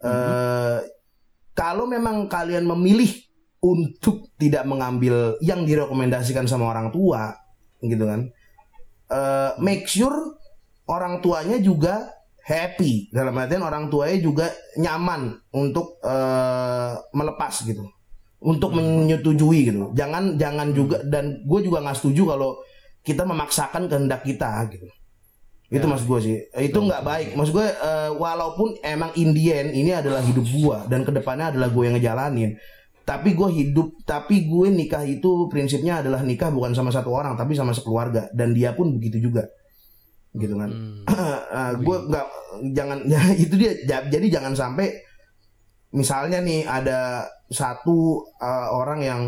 eh kalau memang kalian memilih untuk tidak mengambil yang direkomendasikan sama orang tua gitu kan eh, make sure orang tuanya juga happy. Dalam artian orang tuanya juga nyaman untuk eh, melepas gitu. Untuk menyetujui gitu. Jangan jangan juga dan gue juga nggak setuju kalau kita memaksakan kehendak kita gitu. Itu Ya. mas gue sih. Itu nggak baik. mas gue eh, walaupun emang Indian ini adalah hidup gue dan ke depannya adalah gue yang ngejalanin tapi gue hidup tapi gue nikah itu prinsipnya adalah nikah bukan sama satu orang tapi sama sekeluarga. Dan dia pun begitu juga gitu kan. Hmm. gue nggak jangan ya itu dia Ja- jadi jangan sampai misalnya nih ada satu uh, orang yang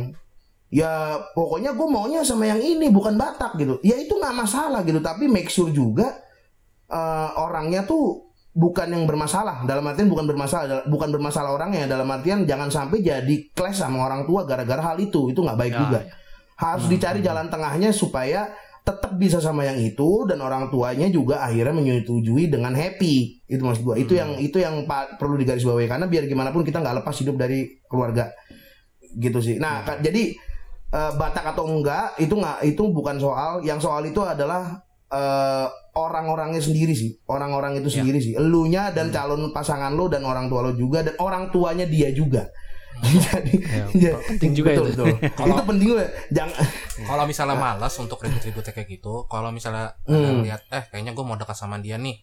ya pokoknya gue maunya sama yang ini bukan Batak gitu. Ya itu nggak masalah gitu tapi make sure juga uh, orangnya tuh bukan yang bermasalah. Dalam artian bukan bermasalah bukan bermasalah orangnya. Dalam artian jangan sampai jadi clash sama orang tua gara-gara hal itu. Itu nggak baik Ya, juga. ya. harus dicari jalan tengahnya supaya tetap bisa sama yang itu dan orang tuanya juga akhirnya menyetujui dengan happy. Itu maksud gua. Itu yang itu yang perlu digarisbawahi. Karena biar gimana pun kita nggak lepas hidup dari keluarga. Gitu sih. Nah ka- jadi eh, Batak atau enggak itu nggak itu bukan soal. Yang soal itu adalah eh, orang-orangnya sendiri sih. Orang-orang itu sendiri sih. Elunya dan calon pasangan lo dan orang tua lo juga dan orang tuanya dia juga jadi Ya, jadi- penting juga betul, itu. betul. itu penting juga jangan Kalau misalnya malas untuk ribut-ribut kayak gitu, kalau misalnya ada Hmm. lihat eh kayaknya gue mau dekat sama dia nih.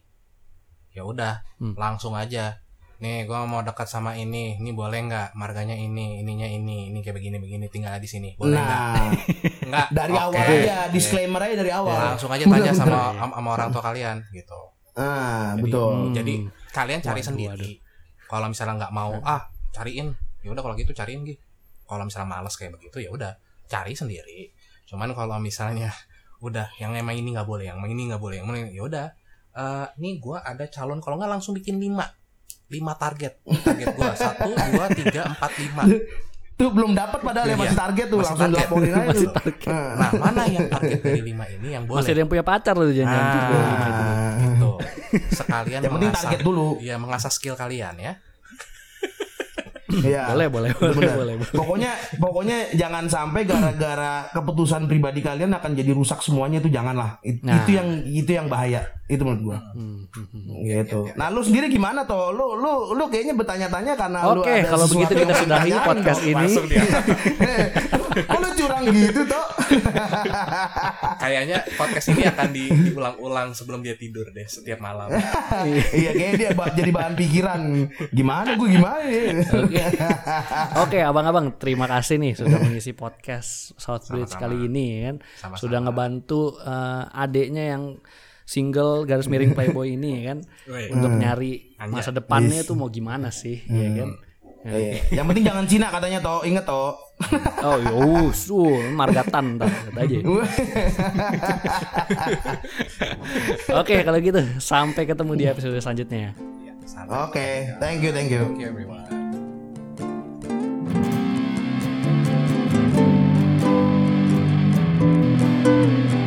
Ya udah, Hmm. langsung aja. Nih gue mau dekat sama ini, ini boleh nggak? Marganya ini, ininya ini, ini kayak begini begini tinggal di sini. Boleh nggak? nah Nggak. dari Oke. awal aja disclaimer aja dari Ya, awal langsung aja tanya Bener, sama bener. sama orang tua kalian gitu. ah Jadi- betul Hmm. Jadi kalian cari Waduh, sendiri. Kalau misalnya nggak mau, ah cariin. Ya udah kalau gitu cariin gitu. Kalau misalnya malas kayak begitu ya udah cari sendiri. Cuman kalau misalnya udah yang emang ini nggak boleh, yang ini nggak boleh, yang ini ya udah. Eh, nih gue ada calon kalau nggak langsung bikin lima lima target target gue satu dua tiga empat lima tuh belum dapat padahal ya Iya, masih target tuh masih langsung target. dilaporin aja Masih tuh. target. Ah. nah mana yang target dari lima ini yang boleh Masih ada yang punya pacar loh jangan Ah. Tuh. sekalian yang penting mengasah target dulu ya mengasah skill kalian ya Iya. Boleh, boleh, boleh, boleh, boleh. Pokoknya pokoknya jangan sampai gara-gara keputusan pribadi kalian akan jadi rusak semuanya itu janganlah. It- Nah. Itu yang itu yang bahaya. Itu menurut gua. Hmm, hmm, hmm. Gitu. Nah, lu sendiri gimana toh? Lu lu lu kayaknya bertanya-tanya karena lu Oke, ada kalau begitu kita sudahi podcast ini. langsung dia Kok lu curang gitu toh? kayaknya podcast ini akan di- diulang-ulang sebelum dia tidur deh setiap malam iya, kayaknya dia jadi bahan pikiran. Gimana gua gimana ya? Oke. Oke, abang-abang, terima kasih nih sudah mengisi podcast Southbridge Sama-sama. kali ini kan. Sama-sama. Sudah ngebantu eh, adeknya yang single garis miring playboy ini ya kan untuk nyari Anjay. masa depannya tuh mau gimana sih ya kan. Iya. Yang penting jangan Cina katanya toh. Ingat toh. Oh, yus, uh, margatan kata aja. Oke, kalau gitu sampai ketemu di episode selanjutnya. Ya, santai. Oke, thank you, thank you. Thank you everyone Thank